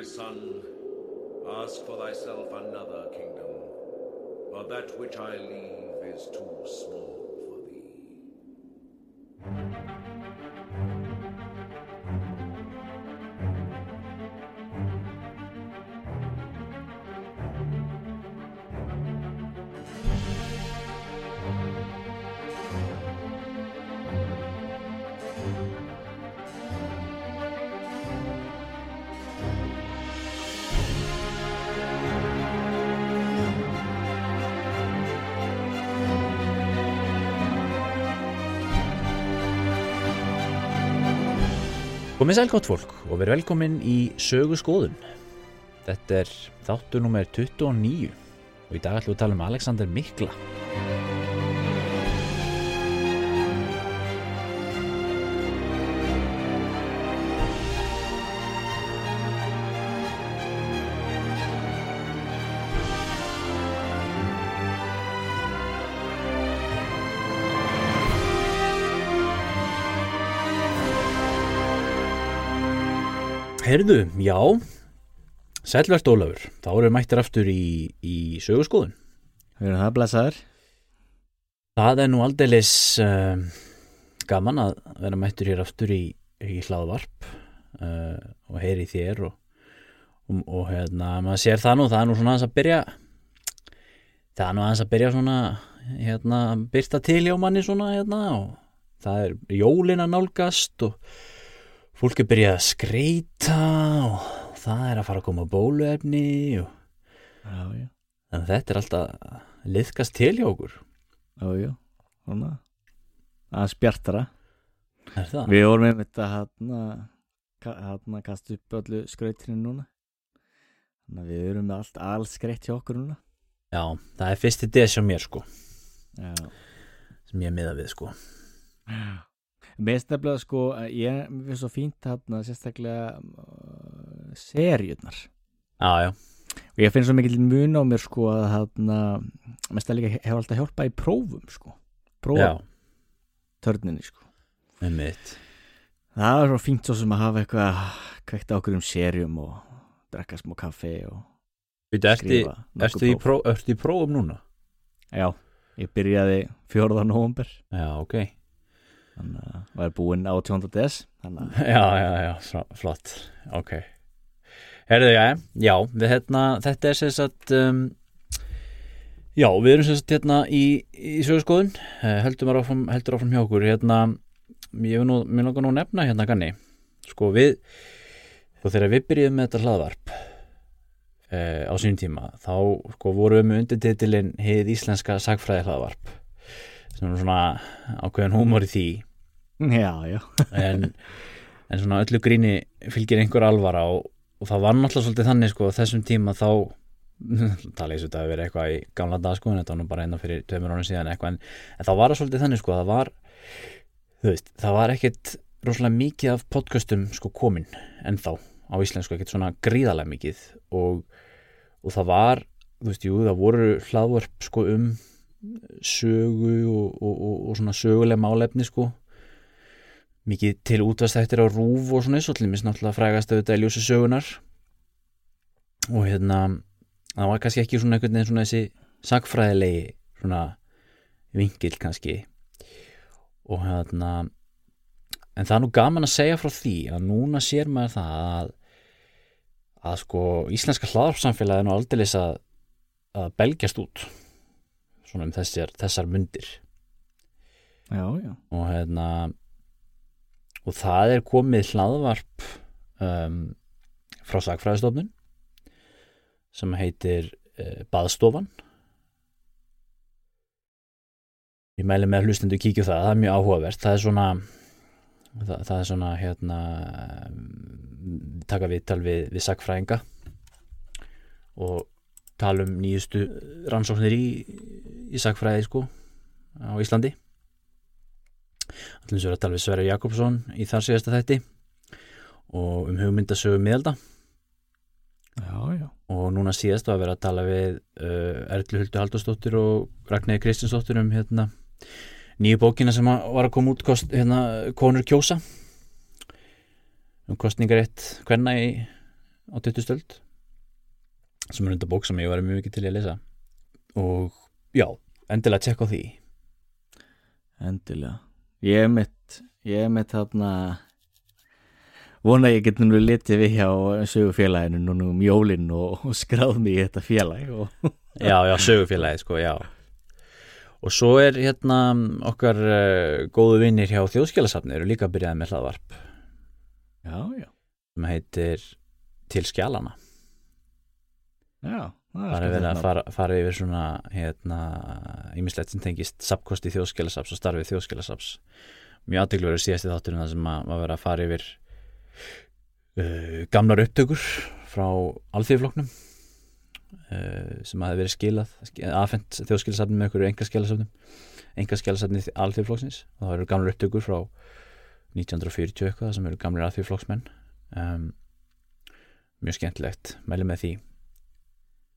my son, ask for thyself another kingdom, for that which I leave is too small Komið sæl gott fólk og verið velkomin í sögu skoðun. Þetta er þáttu nummer 29 og í dag ætlum við að tala um Alexander Mikla. Herðu, já, sælvert Ólafur, þá erum við mættir aftur í, í sögu skoðun. Við erum það blessaður. Það er nú aldeilis uh, gaman að vera mættur hér aftur í, í hlaðvarp uh, og heyri þér og, og, og hérna, maður sér það nú, það er nú svona aðeins að byrja það er nú aðeins að byrja svona hérna, byrta til hjá manni svona hérna og það er jólin að nálgast og fólk er byrjað að skreita og það er að fara að koma bóluefni og Já, já. en þetta er alltaf liðkast til hjá okkur Já, já. Svona. Er það? Við vorum með þetta hérna hérna kastu upp öllu skrautinu núna. Þannig að við erum með allt alls skreitt hjá okkur núna. Já, það er fyrsti des hjá mér sko Já. sem ég miða við sko Mér nefnilega sko, ég finnst svo fínt hérna sérstaklega uh, seríurnar. Já, já, Og ég finn svo mikil mun á mér sko að mest að líka hefur alltaf hjálpað í prófum sko. já, Prófatörninni sko. Það er svo fínt svo sem að hafa eitthvað kveikt á okkur um serjum og drekka smá kaffi og ertu, skrifa ertu, í pró, ertu í prófum núna? Já, ég byrjaði 4. november Já, ok þannig að það er búinn á 10. des Já, já, já, fl- flott. Ok. Herðu, já, já, við hérna þetta er sem sagt um, Já, við erum sem sagt hérna í, í sögurskoðun uh, heldur, áfram, heldur áfram hjá okkur. Hérna, ég vil nú, mér langar nú nefna hérna ganni, sko við og þegar við byrjuðum með þetta hlaðvarp uh, á sínum tíma þá sko vorum við með undirtitilin hið íslenska sagfræði hlaðvarp. Sem er svona ákveðin húmor í því Já, já, en, en svona öllu gríni fylgir einhver alvara og, og það var náttúrulega svolítið þannig sko þessum tíma þá tala ég svo þetta að vera eitthvað í gamla dag sko en þetta var nú bara einna fyrir tveimur ánum síðan eitthvað en, en þá var það svolítið þannig sko að það var veist, það var ekkit rosalega mikið af podcastum sko komin ennþá á íslensku, ekkit svona gríðalega mikið og, og það var þú veist, jú, það voru hlaðvarp sko um sögu og, og, og svona söguleg málefni sko mikið til útvastættir á rúf og svona eins og til mér náttúrulega frægast auðvitað í ljósi sögunar og hérna það var kannski ekki svona einhvern veginn svona þessi sagfræðilegi svona vingil kannski. Og hérna en það er nú gaman að segja frá því að núna sér maður það að að sko íslenska hlaðarpsamfélagi er nú aldeilis að að belgjast út svona um þessar, þessar mundir. Já, já. Og hérna og það er komið hlaðvarp um, frá Sagfræðistofnun sem heitir uh, Baðstofan. Ég mæli með hlustendu kíkju það, það er mjög áhugavert. Það er svona það, það er svona hérna taka viðtal við, við sagfræðinga og tala um nýjustu rannsóknir í, í sagfræði sko á Íslandi allir svo að tala við Sverre Jakobsson í þar síðasta þætti og um hugmyndasögu miðalda. Já, já, og núna síðast var að vera að tala við uh, Erlu Huldu Halldórsdóttir og Ragnæði Kristinsdóttir um hérna, nýju bókina sem að- var að koma út kost, hérna, konur kjósa. Um kostningarétt hvenna í á 20 stöld sem er undir bók sem ég var mjög mikið til að lesa. Og já, endilega tjekka á því. Endilega ég er mitt ég er mitt þarna vona að ég get nú litið við hjá sögufélaginu núna um jólinn og, og skráð mig í þetta félag og Já, já, sögufélagið sko, já. Og svo er hérna okkar uh, góðu vinnir hjá þjóðskjálasafni eru líka byrjaði með hlaðvarp. Já, já, sem heitir Til skjálana já það er verið að fara, fara yfir svona hérna, ímislegt sem tengist sapkosti þjóðskjálasaps og starfið þjóðskjálasaps mjög aðdeglur er síðasti þátturinn það sem að, að vera að fara yfir uh, gamlar upptökur frá alþýðfloknum uh, sem hafi verið skilað aðfendt þjóðskjálasafni með einhverju engaskjálasafnum engaskjálasafni alþýðflokksins og það eru gamlar upptökur frá 1940 eitthvað sem eru gamlir alþýðflokksmenn um, mjög skemmtilegt, mæli með því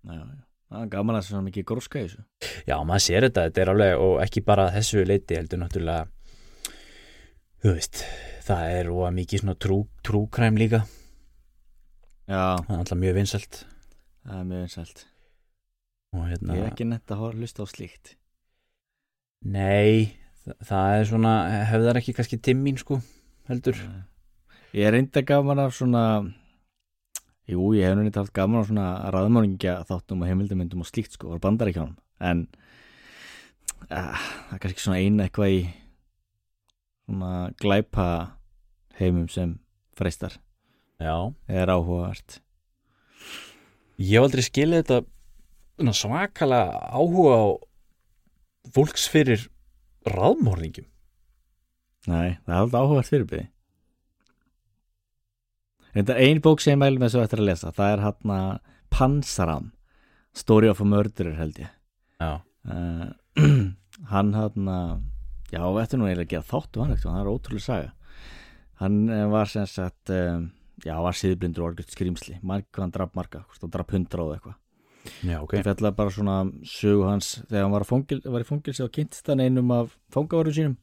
já, já. það er gaman að það er svona mikið gróska í þessu. Já, maður sér þetta, þetta er alveg og ekki bara þessu leiti heldur náttúrulega þú veist það er óa mikið svona trú, trúkræm líka. Já, það er alltaf mjög vinsælt. Það er mjög einsælt og hérna, ég er ekki netta að hlusta á slíkt. Nei það, það er svona, hefðar ekki kannski timmín sko, heldur. Ég er reynda gaman af svona jú, ég hef nýtt haft gaman af svona raðmáningja þáttum og heimildamindum og slíkt sko, var bandar ekki á hann en uh, það er kannski svona eina eitthvað í svona glæpa heimum sem freistar. Já, er áhugavert. Ég hef aldrei skilið þetta svona svakalega áhuga á fólks fyrir ráðmórningum Nei, það er alltaf áhugavert fyrirbyrði Þetta er ein bók sem ég mælum þessu eftir að lesa það er hann að Pansaram Story of a Murderer held ég. Uh, hann hann að já, þetta er nú eiginlega að gera þáttu hann ekkert, það er ótrúlega saga. Hann eh, var sem sagt um, já, var síðblindur og orðið skrýmsli hann draf marga, hann draf hundra og eitthvað. Já, ok. Ég fjallaði bara svona sögu hans þegar hann var, fóngil, var í fóngilsi og kynntist hann einum af fóngavarum sínum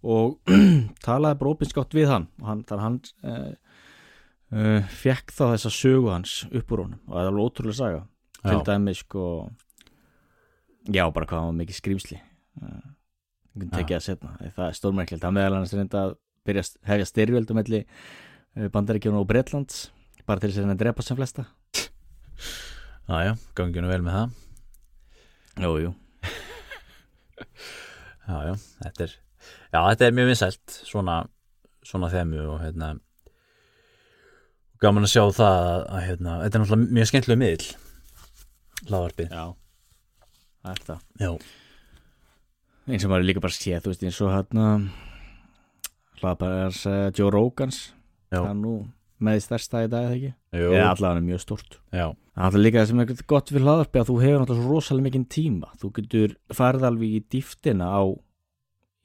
og talaði bara opinskátt við hann. Og hann, þar hann uh, uh, fekk þá þessa sögu hans upp úr honum. Og það er alveg ótrúlega saga. Til Já. dæmi sko já bara hvað hann var mikið skrýmsli uh, tekið að setna það er stórmerkjöld, hann meðal annars reynda að byrja að hefja styrjöld um melli bandaríkjónu og Bretlands bara til þess að reyna að drepa sem flesta. Já, já, gangi nú vel með það. Jú, jú. Já, já, þetta er Já, þetta er mjög vinsælt svona, svona þemu og hérna gaman að sjá það að, hérna, þetta er náttúrulega mjög skemmtilega miðl hlaðvarpið Já, það er það. Já, eins og maður líka bara sé, þú veist, eins og hann hlaðbæðars uh, Joe Rogans. Já. er nú með stærsta í dag eða ekki? Jú. eða allavega hann er mjög stort já, það er líka það sem er gott við hlaðarpi að þú hefur náttúrulega svo rosalega mikinn tíma. Þú getur farið alveg í dýftina á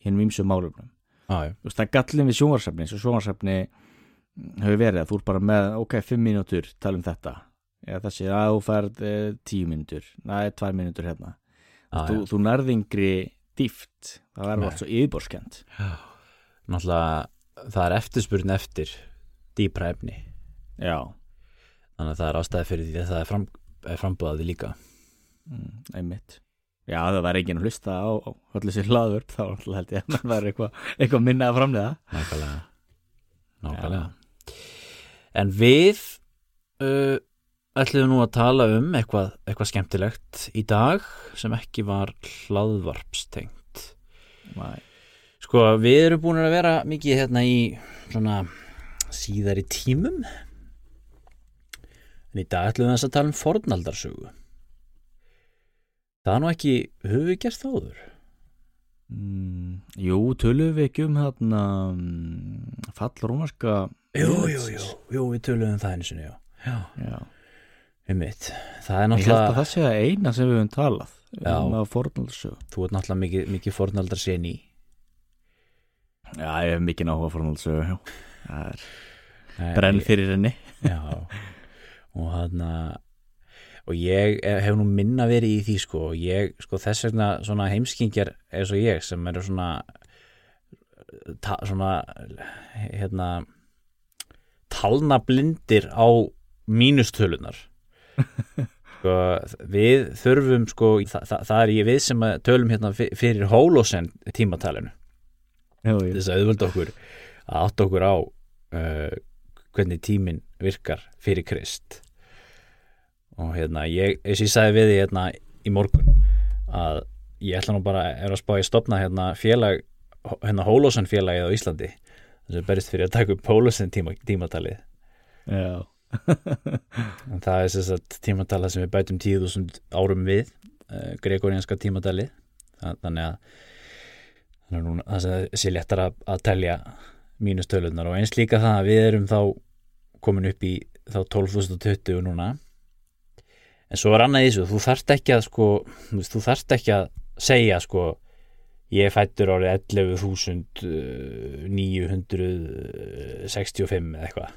hinn vimsum málefnum. Já, já, þú veist, það er gallin við sjónvarsefni eins og sjónvarsefni hefur verið að þú er bara með ok, fimm mínútur, tala um þetta. Eða þessi, að þú færð e, tíu mínútur. Næ, tvær mínútur hérna. Já, þú, þú nærðingri dýft það verður allt svo yfirborskend. Náttúrulega það er eftirspurn eftir dýpra efni. Já, þannig að það er ástæði fyrir því að það er, fram, er frambúðaði líka. Mm, einmitt. Já, það væri enginn að hlusta á, öllu sér hlaðvörp þá held ég að það væri eitthvað eitthva minna að framlega Nákvæmlega. Nákvæmlega En við uh, ætlum nú að tala um eitthvað, eitthvað skemmtilegt í dag sem ekki var hlaðvarpstengt. Næ, Sko, við erum búin að vera mikið hérna í svona síðari tímum. En í dag ætlum við að tala um fornaldarsögu. Það er nú ekki höfum við gert það áður? Mm, jú, tölum við ekki um hérna mm, fall rómarska Jú, jú, jú, jú, við töluðum um það einu sinni, já. Já, já. um mitt Það er ég held að náttúrulega, það sé að eina sem við höfum talað Já. um að fornaldsög þú ert náttúrulega mikið, mikið fornaldar séni í já, ég hef mikið áhuga fornaldsög já. það er Nei, brenn fyrir henni. Já. Og hann og ég hef nú minna verið í því sko. Og ég, sko þess vegna svona heimskingjar eins og ég sem eru svona ta, svona hérna talna blindir á mínustölunar sko, við þurfum sko, það, það, það er ég við sem að tölum hérna fyrir hólósen tímatalinu. Þess að auðvölda okkur að átta okkur á uh, hvernig tíminn virkar fyrir Krist. Og hérna ég, eins og ég sagði við því hérna í morgun að ég ætla nú bara er að spá ég stopna hérna félag hérna Hólósen félagið á Íslandi að berist fyrir að taka upp Hólósen tíma, tímatalið. Já. en það er þess að tímatalið sem við bætum 10.000 árum við uh, gregorianska tímatalið. Þa- þannig að þannig að það sé- sé léttar að, að telja mínustöluðnar og eins líka það að við erum þá komin upp í þá 12.020 núna. En svo er annað í þessu, þú þarft ekki að sko, þú þarft ekki að segja sko ég fættur árið 11.965 eða eitthvað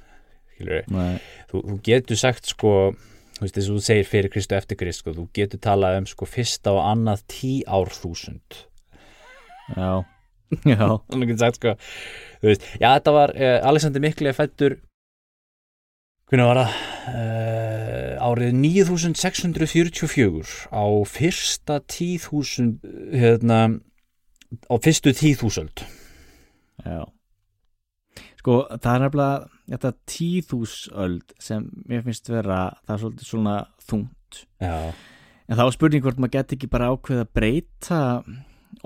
þú, þú getur sagt sko þú veist þess að þú segir fyrir Kristu eftir Krist sko, þú getur talað um sko fyrsta og annað tí ár þúsund Já. Já. þannig getur sagt sko veist, já þetta var uh, Alexander Mikli fættur hvernig var það uh, árið 9644 á fyrsta tíðhúsund hérna á fyrstu tíðhúsöld Já. Sko, það er nefnilega þetta tíðhúsöld sem mér finnst vera, það er svolítið svona þungt. já, En þá er spurning hvort maður geti ekki bara ákveð að breyta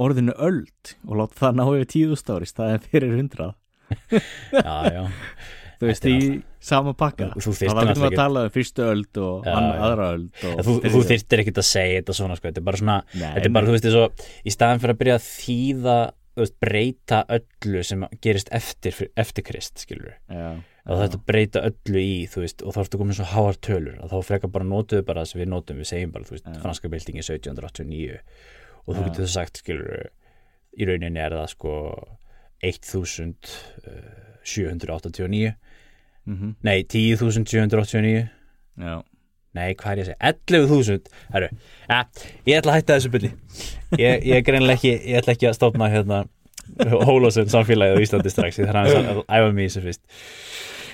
orðinu öld og láta það ná yfir tíðústáris, það er fyrir hundrað. já, já Þú veist, í sama pakka. Þú- þú Þá þyrftir getum við náttúrulega að tala um fyrstu öld og Já, anna, já. aðra öld. Og þú, þú öld. þyrftir ekkit að segja þetta svona sko, þetta er bara svona Nei, þetta er bara, þú veist, þessu, í staðan fyrir að byrja að þýða veist, breyta öllu sem gerist eftir, eftir Krist, skilur Já. og þetta breyta öllu í, þú veist og þá ertu komin svo háar tölur, að þá frekar bara notuðu bara það sem við notum, við segjum bara, þú veist, Já. franska byltingi 1789 og þú getur sagt, skilur í rauninni er það sko 1789 Mm nei, 10.789 Já. Nei, hvað er ég að segja? 11.000 Herru, ja, ég ætla að hætta þessu byrni ég, ég er greinilega ekki ég ætla ekki að stofna hérna Hólósund samfélagið á Íslandi strax ég þarf aðeins að æfa mig í þessu fyrst.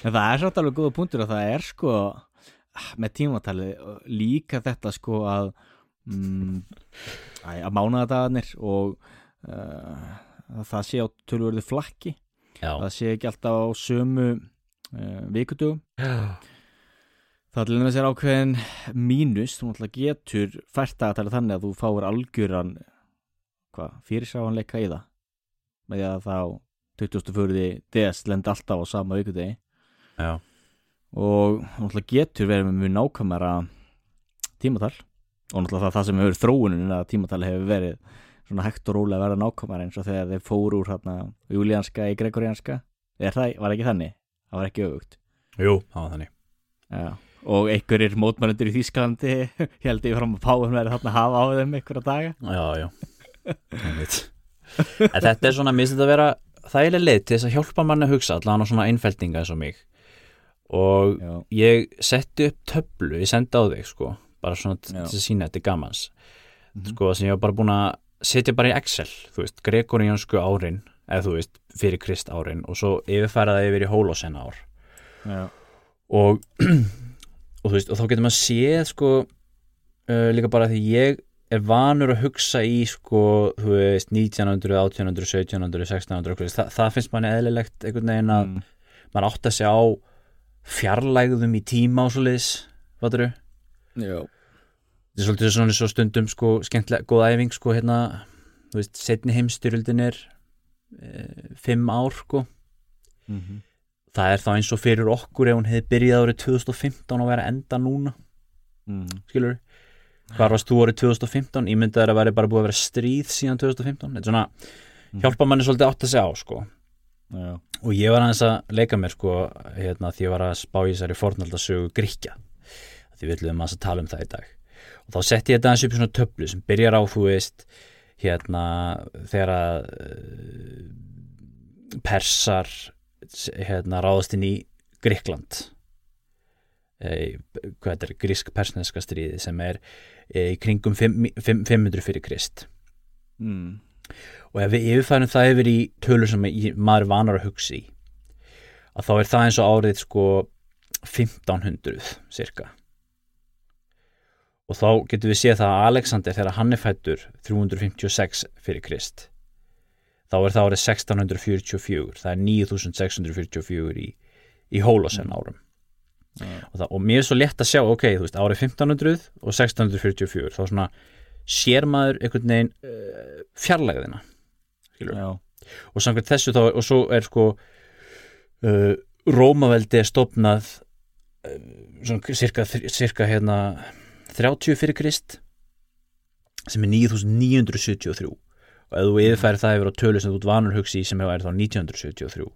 En það er svolítið alveg góða punktur að það er sko með tímatalið líka þetta sko að mm, að mánaðadagarnir og uh, að það sé á tölvörðu flakki. Já, það sé ekki alltaf á sömu uh, vikudugum það er til þess að ákveðin mínus, þú náttúrulega getur fært að tala þannig að þú fáir algjöran hvað, fyrirsáhanleika í það? Með því að þá 24. DS lend alltaf á sama vikudegi. Já, og náttúrulega getur verið með mjög nákvæmara tímatal. Og náttúrulega það, sem hefur þróunin að tímatal hefur verið svona hægt og rólega að vera nákvæmara eins og þegar þeir fóru úr hérna júlíanska í gregorianska. Er það, var ekki þannig, það var ekki öfugt. Jú, það var þannig. Já. og einhverjir mótmælundur í Þýskalandi held ég fram að Páum verið þarna að hafa á þeim einhverja daga. Já, já. En þetta er svona, mér finnst þetta að vera þægileg leið til þess að hjálpa manni að hugsa allan á svona einfeldinga eins og mig. Og Já, ég setti upp töflu, ég sendi á þig sko bara svona til að sína þetta gamans Mhm. sko sem ég var bara búin að setja bara í Excel, þú veist, gregoriansku árin eða þú veist, fyrir Krist árin og svo yfirfæra það yfir í Hólósen ár. Já, og, og þú veist, og þá getur maður séð sko uh, líka bara því ég er vanur að hugsa í sko, þú veist, 1900, 1800, 1700, 1600 okkur, það, finnst manni eðlilegt einhvern veginn að mm, maður átt að segja á fjarlægðum í tíma og svo liðs, fattur já. þetta er svolítið svona svo stundum sko, skemmtilega, góð æfing sko, hérna, þú veist, setni heimstyrjöldin er fimm ár sko. Mm það er þá eins og fyrir okkur ef hún hefði byrjað árið 2015 og verið að enda núna. Mm, skilur hvar varst þú árið 2015 ímyndaður að veri bara búið að vera stríð síðan 2015 þetta er svona, Mhm. hjálpa manni svolítið átt að segja á sko. Já, og ég var aðeins að leika mér sko hérna því ég var að spá í þessari fornaldasögu Gríkja því við ætlum að tala um það í dag. Og þá setti ég þetta aðeins upp í svona töflu sem byrjar á þú veist hérna þegar að uh, persar hérna ráðast inn í Gríkland e, hvað þetta er grísk-persneska stríði sem er e, í kringum fimm- fimm- 500 fyrir Krist. Mm, og ef við yfirfærum það yfir í tölur sem maður er vanar að hugsa í að þá er það eins og árið sko 1500 cirka og þá getum við séð það að Alexander þegar hann er fættur 356 fyrir Krist þá er það árið 1644 það er 9644 í, í Holosen árum. Og, það, og mér er svo lett að sjá ok, þú veist, árið 1500 og 1644 þá svona sér maður einhvern veginn uh, fjarlægðina og samkvæmt þessu þá og svo er sko uh, Rómaveldi er stopnað uh, svona cirka, cirka hérna 30 fyrir Krist sem er 9973 og ef þú yfirfæri það yfir á tölu sem þú vanur hugsi í sem er þá 1973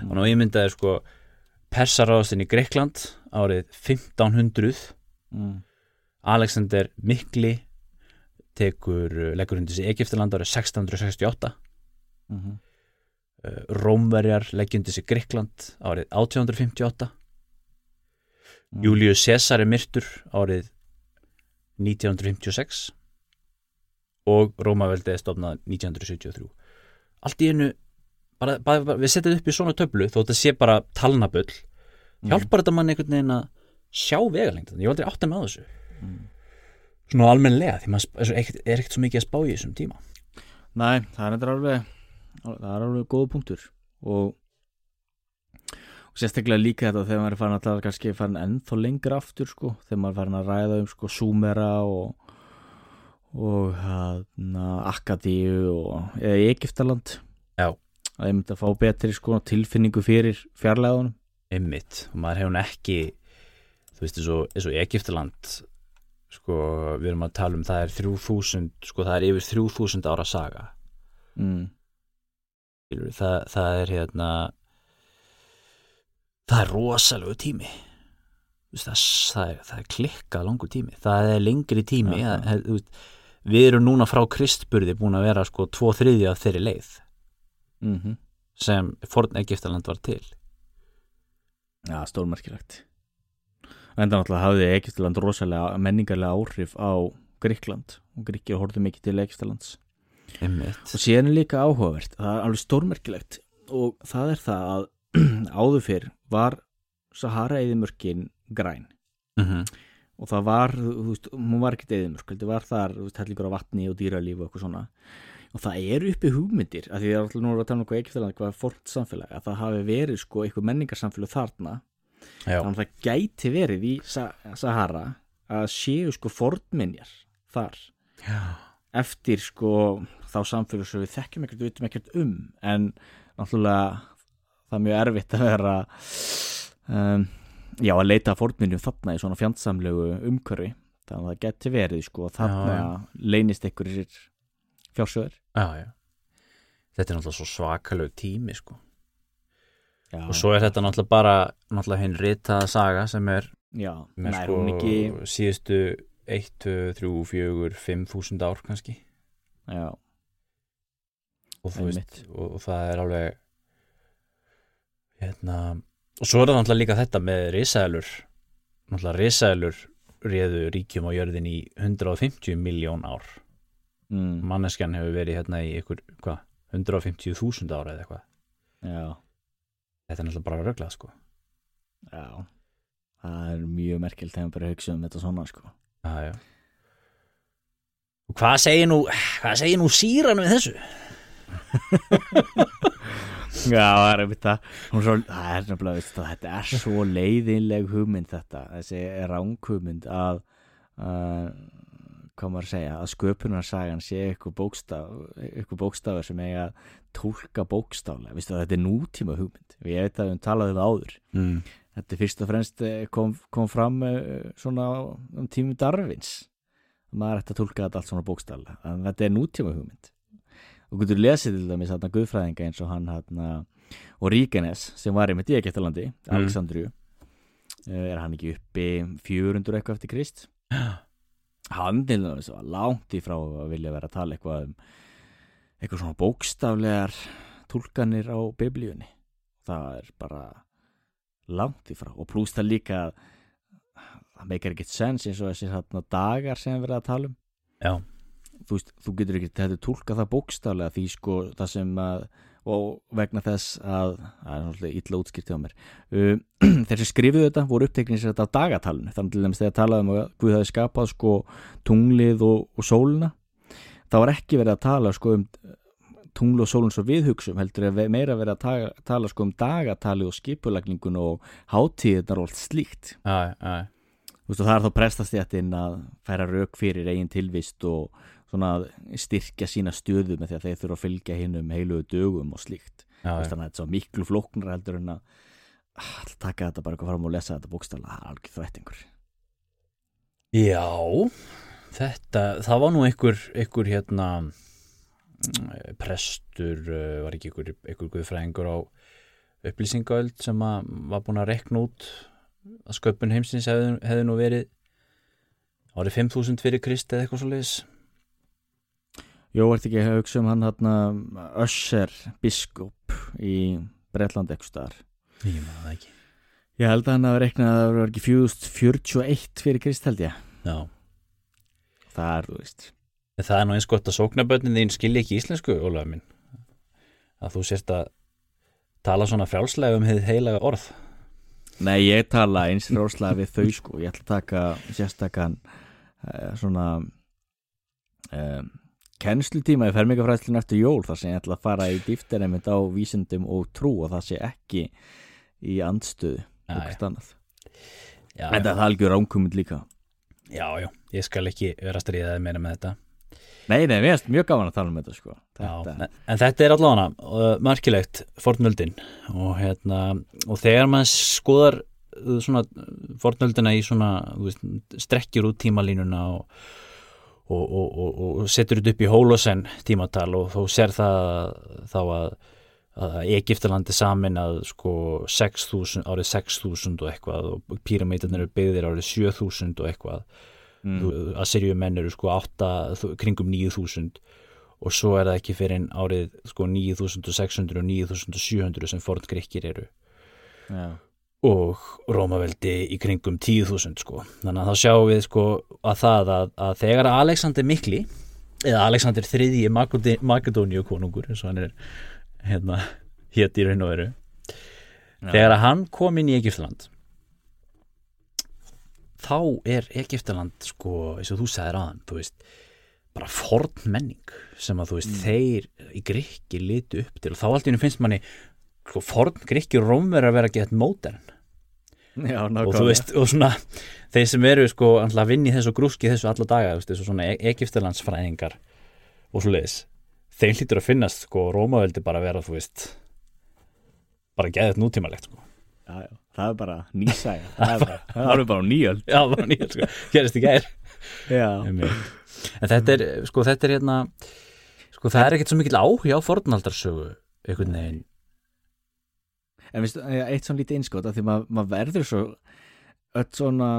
þannig að ég myndaði sko Persaráðastinn í Greikland árið 1500 mm. Alexander Mikli tekur, leggur hundis í Egiptaland árið 1668 Mm -hmm. Rómverjar leggjundis í Greikland árið 1858 Mm. Július Caesar er myrtur árið 1956 og Rómaveldi er stofnað 1973 allt í einu bara, bara, bara, við setjum upp í svona töflu þó þetta sé bara talnabull hjálpar þetta mann einhvern veginn að sjá vegalengdan, ég var aldrei átt að með þessu. Svona almennlega því maður er ekkert, er ekkert svo mikið að spá í þessum tíma. Nei, það er alveg það er alveg góða punktur og, og sérstaklega líka þetta þegar maður er farin að tala kannski farin ennþá lengur aftur sko, þegar maður er farin að ræða um sko Súmera og og hérna Akadíu og eða Egiptaland Já. að ég myndi að fá betri sko tilfinningu fyrir fjarlæðunum Einmitt, maður hefur ekki þú veist, eins og, eins og Egiptaland sko, við erum að tala um það er 3000, sko, það er yfir 3000 ára saga mm. Það, það er hérna það er rosalegu tími. Veist, það, það, er, það er klikkað langur tími. Það er lengri tími Já, það, það, veist, við erum núna frá kristburði búin að vera sko tvo þriðja af þeirri leið. Mm -hmm. sem forn Egiptaland var til. Já, stórmerkilegt. Enda náttúrulega hafði Egiptaland rosalega menningarlega áhrif á Gríkland og Gríkir horfðu mikið til Egiptalands og síðan er líka áhugavert það er alveg stórmerkilegt. Og það er það að áður fyrr var Sahara eðimörkin græn. Mm -hmm. og það var, þú veist, hún var ekkert eðimörk það var þar, þú veist, hellingur á vatni og dýralíf og eitthvað svona. Og það eru uppi hugmyndir, af því það er alltaf nú að tala um eitthvað Egiptaland, eitthvað fórt samfélag að það hafi verið sko eitthvað menningarsamfélag þarna. Já, þannig að það gæti verið í Sa Sahara að séu sko fornminjar þar. Já, eftir sko þá samfélag sem við þekkjum ekkert, við veitum ekkert um. En náttúrulega það er mjög erfitt að vera um, já að leita að fornminjum þarna í svona fjandsamlegu umhverfi. Þannig að það geti verið sko þarna Já, leynist einhverjir fjársjóður já, já. Þetta er náttúrulega svo svakalegu tími sko. Já, og svo er þetta náttúrulega bara náttúrulega hinn ritaða saga sem er já, með sko ekki. síðustu 1, 2, 3, 4, 5 þúsund ár kannski. Já, og, veist, og, og það er alveg hérna og svo er það náttúrulega líka þetta með risaðlur náttúrulega risaðlur réðu ríkjum á jörðin í 150 miljón ár. Mm, manneskjan hefur verið hérna í ykkur, hvað, 150.000 ára eða eitthvað. Já, þetta er náttúrulega bara röglað sko. Já. Það er mjög merkilt þegar maður bara hugsa um þetta svona sko. Já, já. og hvað segir nú hvað segir nú síran við þessu Já, það er einmitt það. Svo, það er það, þetta er svo leiðinleg hugmynd þetta þessi ránghugmynd að uh, hvað maður að segja að sköpunarsagan sé eitthvað bókstaf eitthvað bókstafur sem eiga að tólka bókstaflega, veistu þetta er nútíma hugmynd. Og ég veit að við talaðum áður. Mm. þetta fyrst og fremst eh, kom, kom fram uh, svona um tími Darvins maður ætti að tólka þetta allt svona bókstaflega. En þetta er nútíma hugmynd og getur lesið til dæmis þarna guðfræðinga eins og hann hann Orígenes sem var einmitt í Egiptalandi Mm. Alexandriu Eh, er hann ekki uppi 400 eitthvað eftir Krist? Hann til dæmis var langt í frá að vilja vera að tala eitthvað um eitthvað svona bókstaflegar tólkanir á biblíunni. Það er bara langt í frá. Og pluss það líka að það meikar ekkert sens eins og þessi dagar sem við verðum að tala um. Já, þú veist, þú getur ekki þetta tólka það bókstaflega því sko það sem að og vegna þess að það er náttúrulega illa útskýrt hjá mér. Uh, þeir sem skrifuðu þetta voru uppteknir sér þetta á dagatalinu. Þannig til dæmis þegar talaðum um að Guð hafi skapað sko tunglið og, og sóluna þá var ekki verið að tala sko um tunglu og sólun svo við hugsum heldur er meira verið að tala, tala sko um dagatali og skipulagningun og hátíðnar og allt slíkt. Þú veist, og það er þá prestastjættin að færa rauk fyrir eigin tilvist og að styrkja sína stöðu með því að þeir þurfa að fylgja hinn um heiluðu dögum og slíkt já. þannig að þetta er svo miklu flóknar heldur en að ah, að taka þetta bara fram og lesa þetta bókstala það er alveg þvættingur Já, þetta, það var nú einhver, einhver hérna mm, prestur, uh, var ekki einhver, einhver guðfræðingur á upplýsingaöld sem að var búin að rekna út að sköpun heimsins hefði, hefði nú verið árið 5.000 fyrir Krist eða eitthvað svo leiðis. Jó, ert ekki að hugsa um hann hann Össer biskup í Bretland eitthvað staðar Ég maður það ekki. Ég held að hann hafa reiknað að það var ekki 4041 fyrir Krist held ég Já, Það er, þú veist en það er nú eins gott að sóknabötnin þín skilji ekki íslensku, Ólaður minn. Að þú sérst að tala svona frjálslega um heilaga orð. Nei, ég tala eins fráslega við þau sko Ég ætla að taka sérstakann uh, svona um, kennslutíma í fermingafræðslun eftir jól þar sem ég ætla að fara í dýftinemind á vísindum og trú og það sé ekki í andstöðu Já, Já, En það er algjör ánkumund líka. Já, já, ég skal ekki vera að stríða þér meira með þetta. Nei, nei, mér finnst mjög gaman að tala um þetta sko. Já, þetta, en, en þetta er allavega uh, markilegt fornöldin. Og, hérna, og þegar maður skoðar uh, svona fornöldina í svona veist, strekkjur út tímalínuna og, og, og, og, setur þetta upp í hólósen tímatal og þú sér það þá að, að Egiptalandi samin að sko 6.000, árið 6.000 og eitthvað og píramítarnir eru byggðir árið 7.000 og eitthvað. Mm, Assyriu menn eru sko 8, þú- kringum 9000 og svo er það ekki fyrir en árið sko 9600 og 9700 sem forngrikkir eru. Já, og Rómaveldi í kringum 10.000 sko. Þannig að þá sjáum við sko að það að, að þegar Alexander Mikli eða Alexander III Makedóníu konungur eins og hann er hérna hétt í raun og veru þegar að hann kom inn í Egyptaland þá er Egyptaland sko, eins og þú sagðir aðan þú veist, bara forn menning sem að þú veist, þeir í grikki litu upp til. Og þá allt í hennu finnst manni sko, forn grikki og rómver að vera gett mótern já og þú veist, og svona þeir sem eru sko að vinna í þessu grúski þessu alla daga, þú veist, þessu svona Egyptalandsfræðingar og svo leiðis þeir hlýtur að finnast sko Rómaveldi bara að vera, þú veist bara geðið nútímalegt sko. Já, já, það er bara nýsæja það er bara, það er bara nýjöld. Já, bara nýja, sko, gerist í gær. Já, En þetta er, sko, þetta er hérna sko, það er ekkert svo mikill áhuga á fornaldarsögu einhvern veginn En veistu, eitt svona lítið innskot að því maður mað verður svo öll svona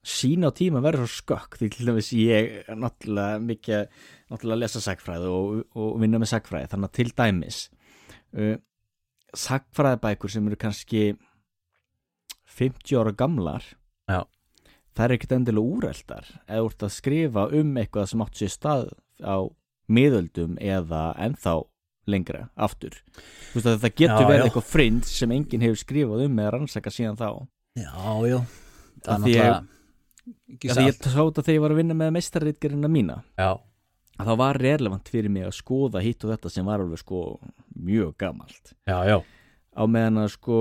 sín á tíma verður svo skökk því til dæmis ég er náttúrulega mikið náttúrulega að lesa sagfræði og, og vinna með sagfræði þannig að til dæmis uh, sagfræðibækur sem eru kannski 50 ára gamlar Já. það er ekkert endilega úreldar eða úr að skrifa um eitthvað sem átt sér stað á miðöldum eða ennþá lengra aftur. Þú veist að það getur Já, verið já. eitthvað frind sem enginn hefur skrifað um eða rannsaka síðan þá. Já, já. Það því ég- því ég satt. sá þetta þegar ég var að vinna með meistarritgerina mína. Já, að það var relevant fyrir mig að skoða hitt og þetta sem var alveg sko mjög gamalt. Á meðan að sko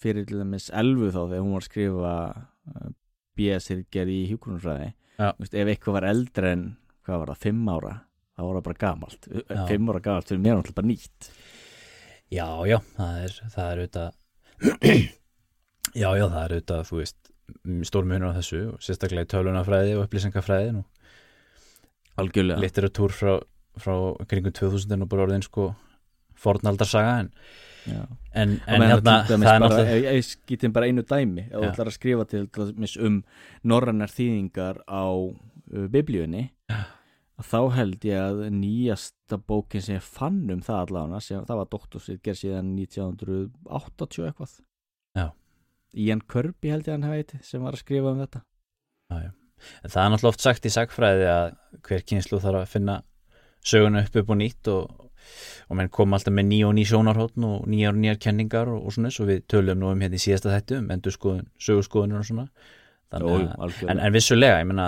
fyrir til dæmis elfu þá þegar hún var að skrifa uh, BS-ritger í. Vist, ef eitthvað var eldra en hvað var það, fimm ára það bara gamalt. Fimm ára gamalt fyrir mér er náttúrulega bara nýtt. Já, já Það er, það er auðvitað Já, já, það er auðvitað, þú veist stór munur á þessu, og sérstaklega í tölunafræði og upplýsingafræði nú. Algjörlega. Litteratúr frá, frá kringum 2000 er nú bara orðin sko fornaldarsaga en, Já. en, En hérna, er ég, skýtum bara einu dæmi ef þú ætlar að skrifa til dæmis um norrannar þýðingar á uh, biblíunni Já. Að þá held ég að nýjasta bókin sem ég fann um það allavega sem, það var doktorsveit gerð síðan 1980 eitthvað Já. Ian Kirby held ég að hann heiti sem var að skrifa um þetta En það er náttúrulega oft sagt í sagfræði að hver kynslu þarf að finna söguna upp upp og nýtt og og menn kom alltaf með nýja og ný sjónarhóttn og nýjar og nýjar kenningar og, og svona, svo við tölum nú um hérna í síðasta þættu um endurskoðun, sögurskoðunir og svona Jó, Þannig að, algjörlega. en, en vissulega, ég meina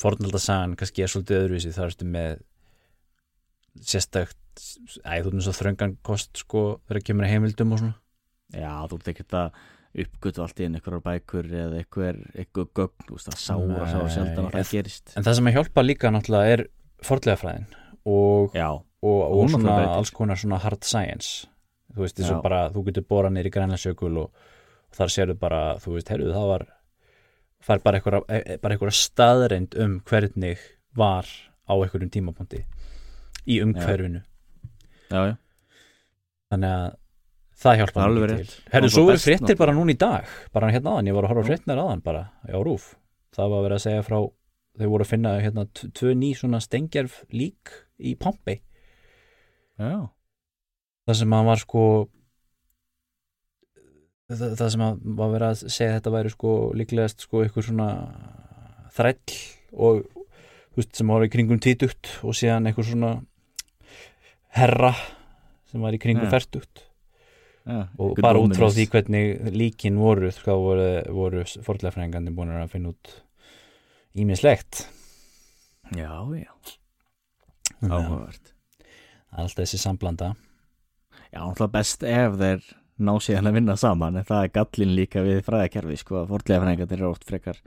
fornaldarsagan kannski er svolítið öðruvísi þar ertu með sérstakt æ, þú erum svo þröngan kost sko þegar kemur að heimildum og svona. Já, þú ert ekkert að uppgötu allt í einhverjar bækur eða einhver, einhver gögn, þú veist, sára sá Nei, sjaldan að það gerist. en það sem að hjálpa líka náttúrulega er forðlegafræðin og, Já, og, og svona alls konar svona hard science. Þú veist, og Já. bara, þú getur borað nýr í grænlandsjökul og, og þar sérðu bara, þú veist, heyrðu, það var það er bara einhverja, e- einhverja staðreind um hvernig var á einhverjum tímapunkti í umhverfinu. Já, já þannig að það hjálpa rétt. til. Herru, svo best fréttir bara núna í dag. Bara hérna aðan, ég var að horfa á fréttir aðan bara. Á rúf, það var verið að segja frá þau voru að finna hérna tvö ný svona stengjarf lík í Pompei. Já, það sem að var sko það, það sem að var verið að segja þetta væri sko líklegast sko ykkur svona þræll og veist sem var í kringum títugt og síðan einhver svona herra sem var í kringum Já. fertugt. Já og einhver bara út frá því hvernig líkin voru þá voru, voru forðlefræðingandi búin að finna út ímislegt Já, já, áhugavert. Er alltaf þessi samblanda Já, náttúrulega best ef þeir ná síðan að vinna saman en það er gallin líka við fræðakerfi sko að fordlegafræðingarnir eru oft frekar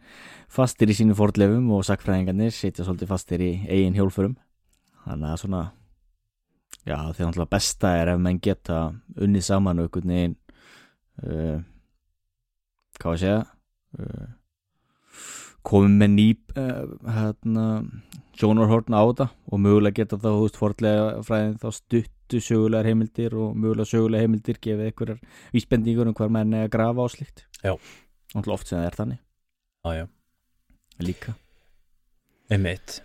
fastir í sínu fordlegum og sakfræðingarnir sitja svolítið fastir í eigin hjólfurum þannig að svona já því náttúrulega besta er ef menn geta unnið saman og einhvern veginn uh, hvað að segja uh, komið með ný uh, hérna sjónarhorn á þetta og mögulega geta þá þú veist fordlega fræðin stuttu sögulegar heimildir og mögulega sögulegar heimildir gefið einhverjar vísbendingur um hvar menn er að grafa á slíkt. Já. Náttúrulega oft sem það er þannig. Já, já. líka. Einmitt.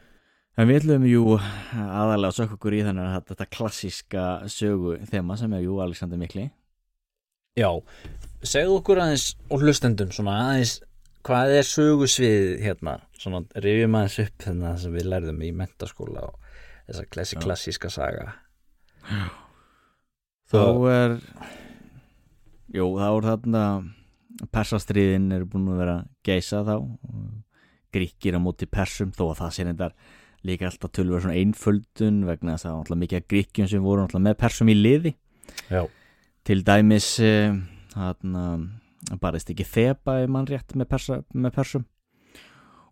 En við ætlum jú aðalega að sökka okkur í þennan þetta- þetta klassíska sögu þema sem er jú Alexander Mikli. Já, segðu okkur aðeins og hlustendum svona aðeins hvað er sögusvið hérna? Svona rifjum aðeins upp þennan sem við lærðum í mentaskóla og þessa klassíska saga Þá er Jú, þá er þarna Persastriðin eru búin að vera geisa þá. Gríkir á móti persum þó að það sé reyndar líka alltaf tölver svona einföldun vegna þess að alltaf mikið gríkjum sem voru alltaf með persum í liði. Já, til dæmis eh, þarna barist ekki þeba í mannrétt með, persa, með persum.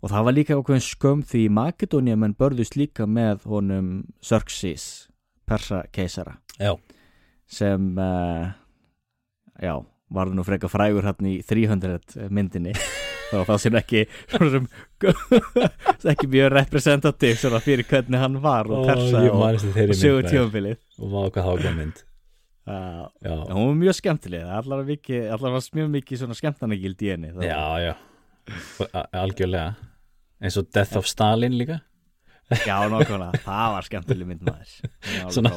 Og það var líka ákveðin skömm því Makedónia menn börðust líka með honum Xerxes persa keisara. Já, sem uh, já, varði nú freka frægur hann í 300 myndinni. Þá það sem ekki sem, ekki mjög representativ fyrir hvernig hann var og persa ég og, og sögur tímabilið. Og maður hvað kom mynd. Uh, hún var mjög skemmtileg. Allar var, var mjög mikið svona skemmtanagild í henni já, já. Algjörlega. Eins og Death of Stalin líka já, nákvæmlega, það var skemmtileg mynd maður. Svona-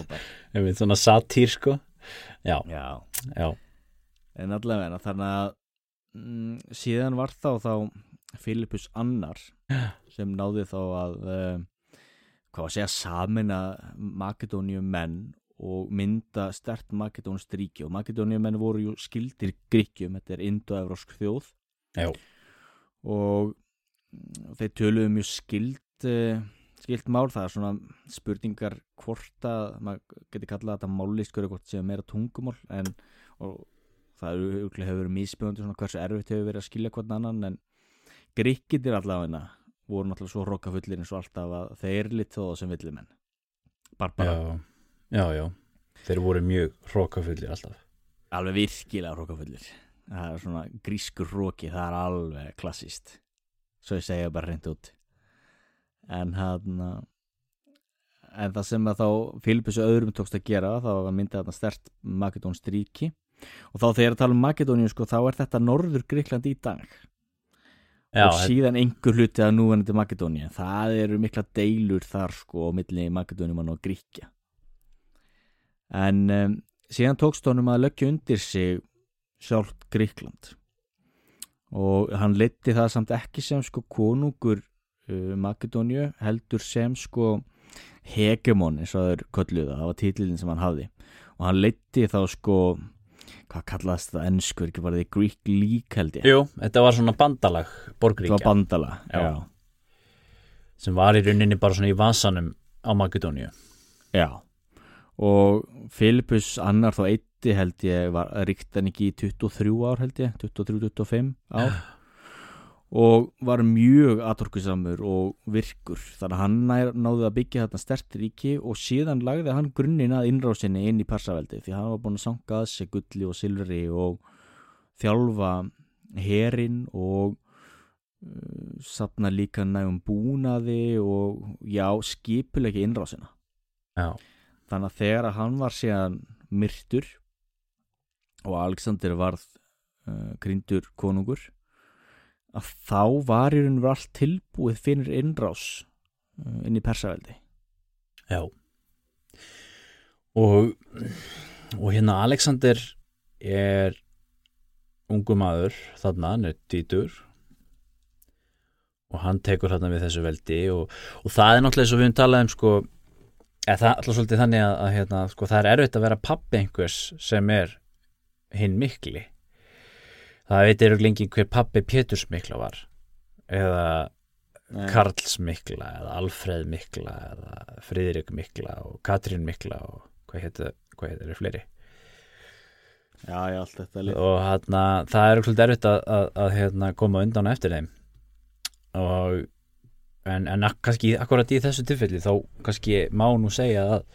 einmitt svona satýr sko. Já, já, já, en allavega þannig að mm, síðan var þá þá Filipus annar sem náði þá að uh, hvað var að segja samina Makedónium menn og mynda stert Makedónst ríki. Og Makedónium menn voru jú skildir gríkjum, þetta er indo-evrósk þjóð. Já, og mm, þeir töluðu mjög skild uh, skild mál, það er svona spurningar hvort að maður geti kallað þetta mállískur hvort sem meira tungumál en og það hefur verið misbjöndi svona hversu erfitt hefur verið að skilja hvern annan en gríkitir allavega voru náttúrulega svo rokkafullir eins og alltaf að þeir lit þó sem villimenn. Barbara, já, já, já. Þeir voru mjög hrókafullir alltaf. Alveg virkilega rokkafullir það er svona grískur roki það er alveg klassíst svo ég segja bara reynd út en hann en það sem að þá Filipus og öðrum tókst að gera þá var myndið þarna stert Makedónst ríki. Og þá þegar að tala um Makedóníu sko, þá er þetta norður Gríkland í dag. Já, og síðan einhver hluti að núvenandi Makedóníu. Það eru mikla deilur þar sko á milli Makedóniumann og Gríkja en um, síðan tókst honum að löggja undir sig sjálft Gríkland og hann leiti það samt ekki sem sko konungur uh, Makedóníu heldur sem sko hegemon eins og það er kölluða, það var titlinn sem hann hafði. Og hann leiti þá sko hvað kallaðist það ennskur, ekki bara því Greek League held ég? Jú, þetta var svona bandalag það var borgríkja bandala Já. já. sem var í rauninni bara svona í vasanum á Makedóníu. Já, og Filipus annar þá eitti held ég var ríkt hann ekki í 23 ár held ég 23-25 ár og var mjög atorkusamur og virkur. Þannig að hann náði að byggja þarna stert ríki og síðan lagði hann grunninn að innrásinni inn í Persaveldi því hann var búin að sanga að sig gulli og silfri og þjálfa herin og uh, sapna líka nægum búnaði og já, skipulegi innrásina. Já, þannig að þegar að hann var síðan myrtur og Alexander varð uh, grindur konungur að þá var í raun og allt tilbúið fyrir innrás uh, inn í Persaveldi. Já. Og, og hérna Alexander er ungu maður þarna, dýtur og hann tekur þarna við þessu veldi og, og það er náttúrulega eins og við höfum talað um sko, eða það er alltaf svolítið þannig að, að hérna, sko, það er erfitt að vera pappi einhvers sem er hinn mikli það veit eru lengi hver pappi Péturs mikla var. Eða Karls mikla eða Alfreð mikla eða Friðrik mikla og Katrín mikla og hvað heitir þeir fleiri. Já, já, allt þetta lið. Og hérna, það er svolítið erfitt að, að, að hérna, koma undan eftir þeim. Og en, en kannski akkurat í þessu tilfelli þá kannski má nú segja að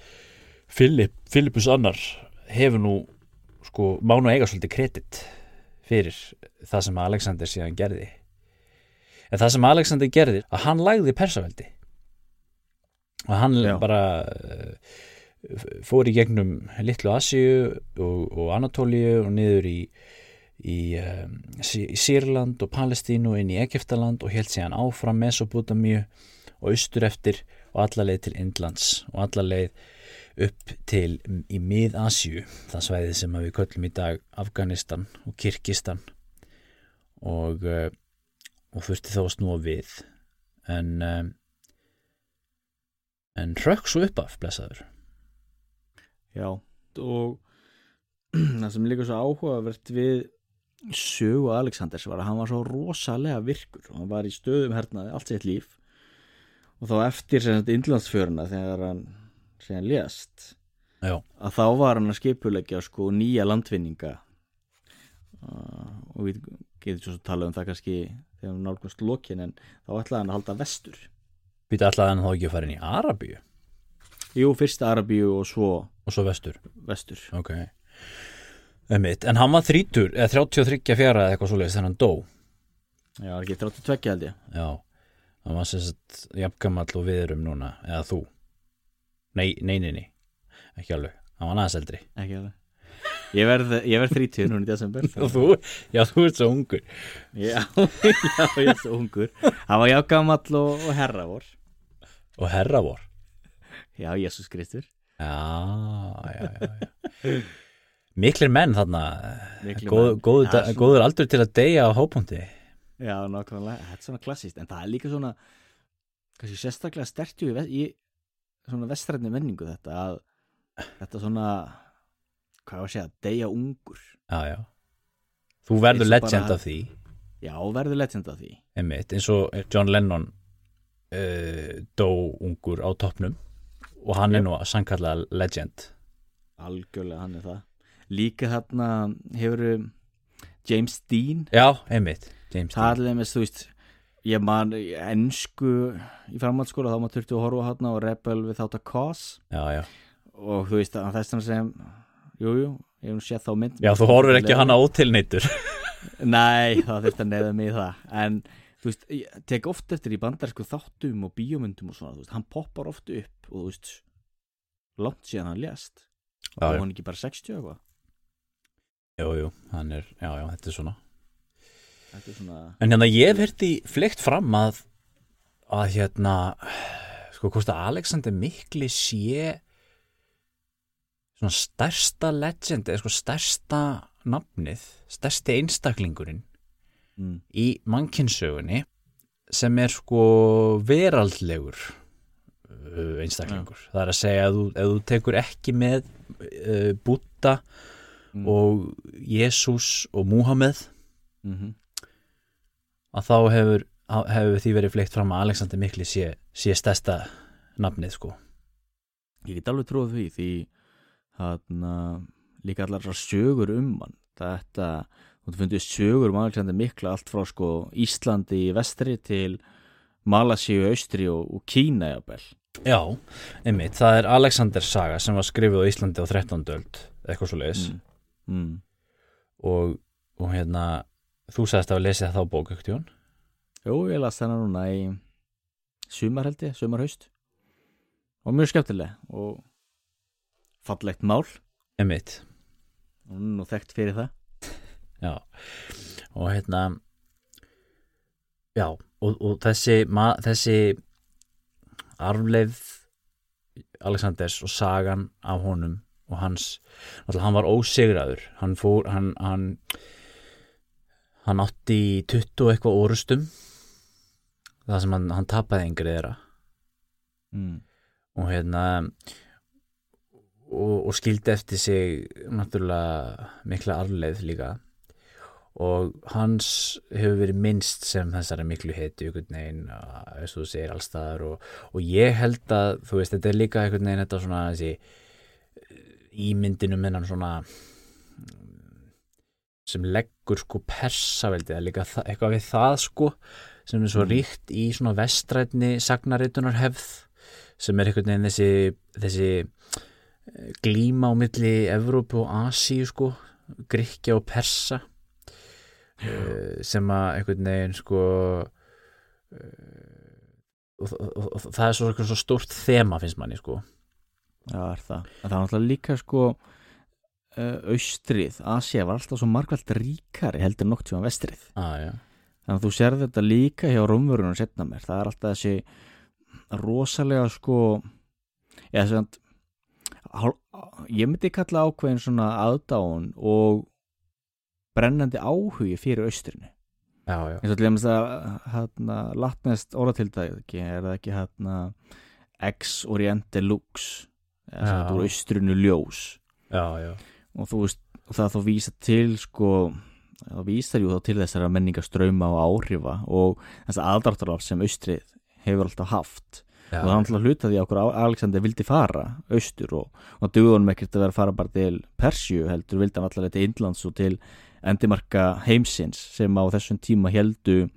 Filip, Filipus annar hefur nú sko, má nú eiga svolítið kredit fyrir það sem Alexander síðan gerði en það sem Alexander gerði að hann lagði persaveldi og hann Já. bara uh, fór í gegnum litlu Asíu og, og Anatóliu og niður í í, um, í Sýrland og Palestínu inn í Egiptaland og held síðan áfram Mesopotamíu og austur eftir og alla leið til Indlands og alla leið upp til í mið-Asíu það svæði sem við köllum í dag Afganistan og Kirkistan og, uh, og þurfti þá að snúa við. En um, en hrökk svo upp af blessaður. Já, og það sem líka svo áhugavert við sögu Alexanders var að hann var svo rosalega virkur. Og hann var í stöðum hernaði allt sitt líf. Og þá eftir innlandsfjöruna þegar hann sem lést. Já. að þá var hann að skipulegja sko nýja landvinninga. Uh, og við getum svo að tala um það kannski þegar við nálgumst lokin en þá ætlaði hann að halda vestur. Býta alltaf hann þá ekki að fara inn í Arabíu? Jú, fyrst Arabíu og svo og svo vestur? vestur. Ok. Einmitt. En hann var þrítur eða 33 fjara eða eitthvað svoleiðis þegar hann dó. Já, ekki 32 held ég. Já, hann var sagt jafngamall og við erum núna eða þú Nei, nei, nei, nei, ekki alveg. Hann var aðeins eldri. Ekki alveg. Ég verð, ég verð 30 núna í desember. Og þú, já, þú ert svo ungur. Já, já, ég er svo ungur. Hann var jágamall og, og herra vor og herra vor Já, Jésús Kristur. Já, já, já, já. Miklir menn þarna. Miklir góð, menn. góð, Það er svona- góður aldur til að deyja á hópunkti Já, nákvæmlega, þetta er svona klassíst En það er líka svona kannski sérstaklega stertju í, í svona vestræðni menningu þetta að þetta svona hvað var að segja, deyja ungur. Já, já. Þú verður legend bara- af því. Já, verður legend af því. Einmitt, eins og John Lennon uh, dó ungur á toppnum og hann er Yep. nú sannkallað legend. Algjörlega hann er það. Líka þarna hefur James Dean? Já, einmitt James Það er alveg með, þú veist ég man ennsku í framhaldsskóla þá maður þurfti að horfa hana og Rebel Without a Cause. Já, já, og þú veist að þess að sem jújú, jú, ég hef nú séð þá mynd. Já þú horfir ekki hana ótilneitur Nei, það þurfti að neyða mig í það. En þú veist, ég tek oft eftir í bandarsku þáttum og bíómyndum og svona, þú veist, hann poppar oft upp og þú veist langt síðan hann lést. Og hann ekki bara 60 eitthvað. Jú, jú, hann er, já, já, þetta er svona svona, En hérna ég verið fleikt fram að að hérna sko hvort að Alexander Mikli sé svona stærsta legend eða sko stærsta nafnið, stærsti einstaklingurinn mm, í mannkynsögunni sem er sko veraldlegur uh, einstaklingur. Það er að segja að þú, þú tekur ekki með uh, Búta Mm. og Jésús og Múhameð mm að þá hefur, hefur því verið fleikt fram að Alexander Mikli sé, sé stærsta nafnið sko Ég get alveg trúið því því hann líka allar sögur um hann þetta, þú fundið sögur um Alexander Mikla allt frá sko Íslandi í vestri til Malasíu austri og, og Kína jafnvel Já, einmitt, það er Alexander saga sem var skrifið á Íslandi á 13. öld eitthvað svo leiðis mm. Mm. og, og hérna þú sagðist að hafa lesið þá bók ekkert Jón Jú, ég las þennan núna í sumar held ég, sumarhaust. Og mjög skemmtileg og fallegt mál. Einmitt, og þekkt fyrir það. Já. Og hérna já, og, og þessi ma, þessi arfleif Alexanders og sagan af honum og hans, náttúrulega hann var ósigraður. Hann fór, hann hann, hann átti í 20 og eitthvað orustum það sem hann, hann tapaði yngri þeirra. Mm. og hérna og, og skildi eftir sig náttúrulega mikla arfleið líka. Og hans hefur verið minnst sem þessari miklu einhvern veginn, eins og þú segir allstaðar og, og ég held að þú veist, þetta er líka einhvern veginn þetta svona þessi ímyndinu minnan svona sem leggur sko persaveldi eða líka eitthvað við það sko sem er svo Mm. ríkt í svona vestrætni sagnareitunarhefð sem er einhvern veginn þessi, þessi eh, glíma á milli Evrópu og Asíu sko Gríkja og Persa uh, sem að einhvern veginn sko uh, og, og, og, og það er svo, svo stórt þema finnst manni sko Já, er það. En það er náttúrulega líka sko austrið, Asia var alltaf svo margvælt ríkari heldur nokt sem vestrið. ah. Þannig að þú sér þetta líka hjá rómvörunum setna mér. Það er alltaf þessi rosalega sko eða sem ég myndi kalla ákveðin svona aðdáun og brennandi áhugi fyrir austrinu. já, já, eins og til dæmis að hérna, latnest orðatildæki er það ekki hérna ex oriente lux eða þetta úr austrinu ljós já, já. Og þú veist og það þá vísa til sko það vísar jú þá til þessara menningaströma og áhrifa og þess aðdráttarál sem austrið hefur alltaf haft. Já. og það er alltaf hluta því að okkur Alexander vildi fara austur og, og dugðunum ekkert að vera að fara bara til Persju heldur vildi hann alltaf til Indlands og til endimarka heimsins sem á þessum tíma heldu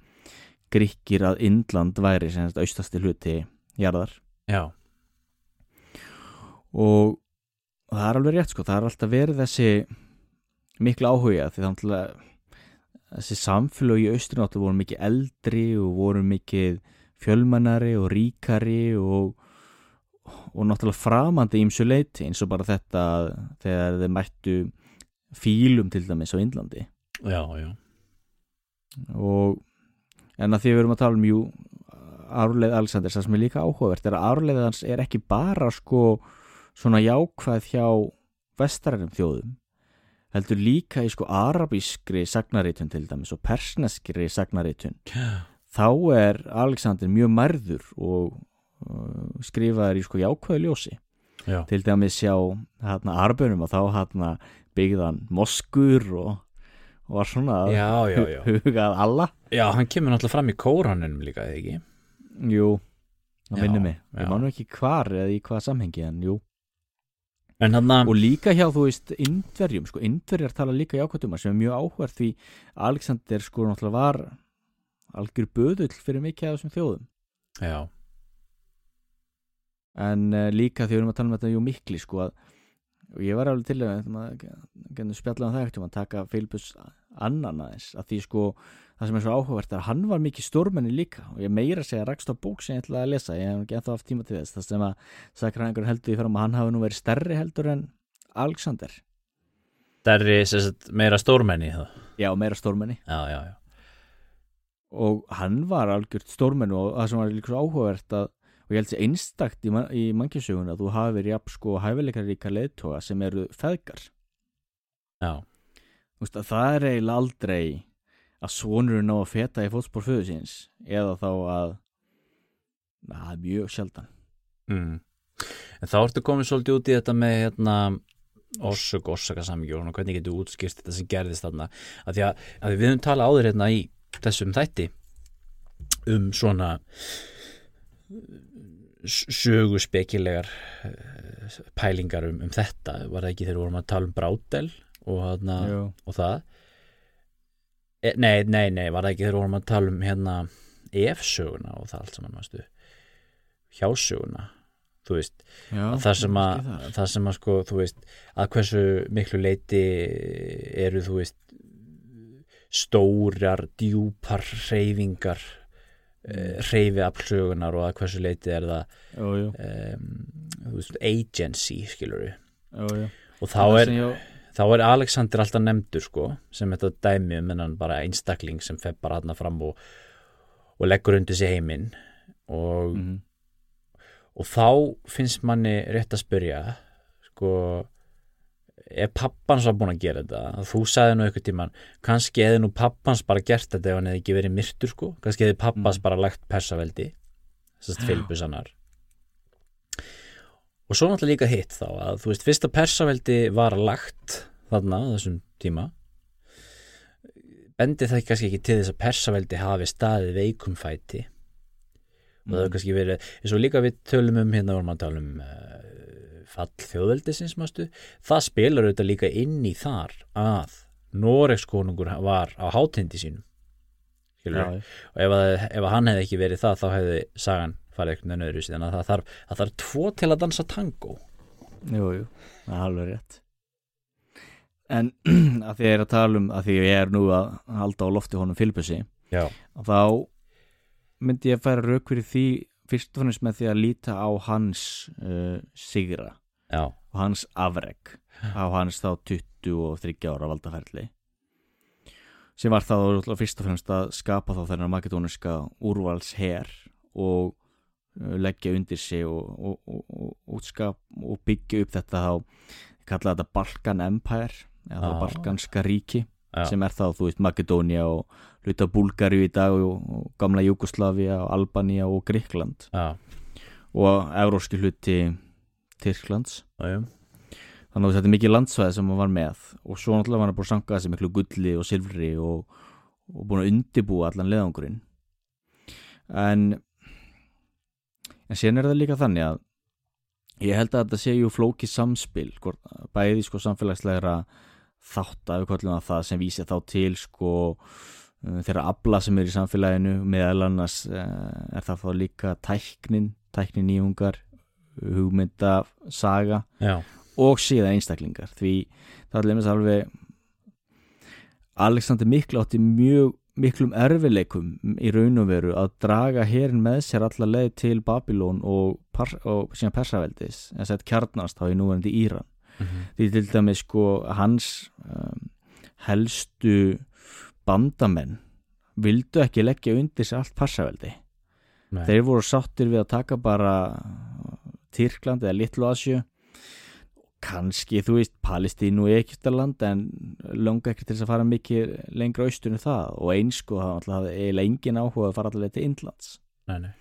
gríkir að Indland væri sem austasti hluti jarðar. Já, og það er alveg rétt sko, það er alltaf verið þessi miklu áhuga því þannig að þessi samfélög í austrunáttu voru mikið eldri og voru mikið fjölmennari og ríkari og, og náttúrulega framandi ímsu leiti eins og bara þetta þegar þeir mættu fílum til dæmis á Indlandi já, já. og en að því við erum að tala um jú árleið Alexanders, það sem er líka áhugavert er að árleið hans er ekki bara sko svona jákvæð hjá vestarærum þjóðum heldur líka í sko arabískri sagnaritun til dæmis og persneskri sagnaritun þá er Alexander mjög mærður og uh, skrifaður í sko jákvæðu ljósi. Já. til dæmis sjá hérna arbönum og þá hérna byggðan moskur og, og var svona já, já, hugað alla Já, hann kemur náttúrulega fram í kóranunum líka, eða ekki? Jú, það Já, minnir mig. Ég nú ekki hvar eða í hvað samhengi en jú En hann að, Og líka hjá, þú veist, indverjum sko, indverjar tala líka jákvæðum sem er mjög áhverð því Alexander sko náttúrulega var algjör böðull fyrir mikið af þessum þjóðum. Já, en uh, líka því við erum að tala um þetta jú mikli sko að og ég var alveg til að genið spjalla um það eftir að taka Filipus annan aðeins að því sko það sem er svo áhugavert er að hann var mikið stórmenni líka. Og ég meira segja rakst á bók sem ég ætlaði að lesa. Ég hef ekki ennþá haft tíma til þess. Það sem að sakræðingur heldur því fram að hann hafi nú verið stærri heldur en Alexander. Sérst, meira stórmenni það. já, meira stórmenni. Já, já, já. og hann var algjört stórmenni og það sem var líka svo áhugavert að og ég held sér einstakt í, man í mannkjössögun að þú hafi verið jafn sko hæfileikaríka leiðtoga sem eru feðgar. Já, að það er eiginlega aldrei að sonurinn ná að feta í fótspór föðu síns eða þá að na, mjög sjaldan mm. En þá ertu komið svolítið út í þetta með hérna orsök, orsakasamíki og hvernig getur útskýrst þetta sem gerðist þarna að því að, að við höfum talað áður hérna í þessum þætti um svona sögu spekilegar pælingar um, um þetta var það ekki þegar við vorum að tala um Brátel og, Jú. og það nei, nei, nei, var það ekki þegar vorum að tala um hérna ef-söguna og það allt saman varstu hjásöguna þú veist, Já, að það sem að þar. það. sem að sko, þú veist að hversu miklu leiti eru þú veist stórar, djúpar reyfingar mm. reyfi aflsögunar og að hversu leiti er það jú, um, þú veist, agency skilur við og þá Það er, þá er Alexander alltaf nefndur sko, sem þetta dæmi um hennan bara einstakling sem fer bara hann fram og, og leggur undir sig heiminn og Mhm. og þá finnst manni rétt að spyrja sko er pappans var búin að gera þetta þú sagði nú eitthvað tíman kannski hefði nú pappans bara gert þetta ef hann hefði ekki verið myrtur sko kannski hefði pappans Mm. bara lagt persaveldi þessast Já. Og svo náttúrulega líka hitt þá að þú veist fyrsta persaveldi var lagt þarna á þessum tíma. Bendi það kannski ekki til þess að persaveldi hafi staðið veikum fæti. Og það hefur kannski verið eins og líka við tölum um hérna vorum að tala um uh, fall þjóðveldisins mástu það spilar auðvitað líka inn í þar að Noregskonungur var á hátindi sínum. Og ef, að, ef að hann hefði ekki verið það þá hefði sagan farið einhvern veginn öðru síðan að það þarf, það þarf tvo til að dansa tango. Jú, jú, það er alveg rétt. En að því ég er að tala um að því ég er nú að halda á lofti honum já, þá myndi ég að færa rauk fyrir því fyrst og fannst með því að líta á hans uh, sigra já, og hans afreg á hans þá 23 ára valdaferli. Sem var þá fyrst og fremst að skapa þá þennan makedóniska úrvals her og leggja undir sig og, og, og, og, byggja upp þetta þá kalla þetta Balkan Empire eða Já. Balkanska ríki já, sem er þá, þú veist, Makedónia og hluta Búlgaríu í dag og, og gamla Jugoslavia og Albania og Gríkland já, og evróski hluti Tyrklands. Já, þannig að þetta er mikið landsvæði sem hann var með. Og svo náttúrulega var hann búin að sanga þessi miklu gulli og silfri og, og búin að undibúa allan leðangurinn en en síðan er það líka þannig að ég held að þetta sé ju flókið samspil bæði sko samfélagslegra þátt að það sem vísi þá til sko uh, þeirra afla sem er í samfélaginu. Meðal annars uh, er það þá líka tæknin, tæknin nýjungar hugmynda, saga já, og síðan einstaklingar. Því það er alveg Alexander Mikl átti mjög miklum erfileikum í raun og veru að draga herin með sér alla leið til Babylon og, og síðan Persaveldis en sett kjarnast þá í núverandi Íran. Mhm, því til dæmis sko hans um, helstu bandamenn vildu ekki leggja undir sér allt Persaveldi. Nei, þeir voru sáttir við að taka bara Tyrkland eða Litlu Asju kannski, þú veist, Palestínu og Egyptaland en langa ekki til þess að fara mikið lengra austunni það. Og eins sko, það alltaf eiginlega engin áhuga að fara allavega til Indlands. Nei, nei,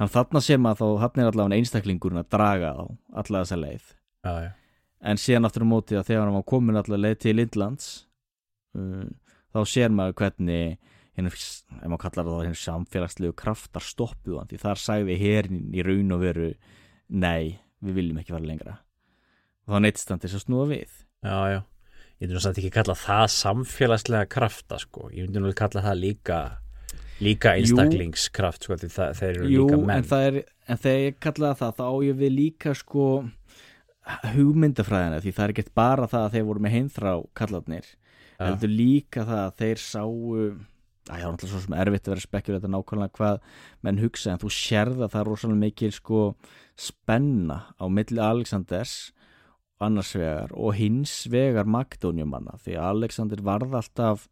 þannig þarna sem að þá, er allavega einstaklingurinn að draga á alla þessa leið. Já, já, en síðan aftur á móti að þegar hann var komin allavega leið til Indlands uh, þá sér maður hvernig hinn, ef maður kallar það hinn samfélagslegu kraftar stoppuð hann. Því þar sagði herin í raun og veru nei, við viljum ekki fara lengra þá neittst hann til þess að snúa við. Já, já. Ég myndi samt ekki kalla það samfélagslega krafta sko, ég myndi nú kalla það líka líka einstaklingskraft sko, það, þeir eru Jú, líka en, menn. það er, en þegar ég kallaði það þá ég við líka sko hugmyndafræðina því það er ekkert bara það að þeir voru með heimþrá kallarnir Já. heldur líka það að þeir sáu að ég var náttúrulega svo sem erfitt að vera spekjur þetta nákvæmlega hvað menn hugsa en þú sérða það er rosalega mikil sko spenna á milli Alexanders annars vegar og hins vegar Makedóniumanna því að Alexander varð alltaf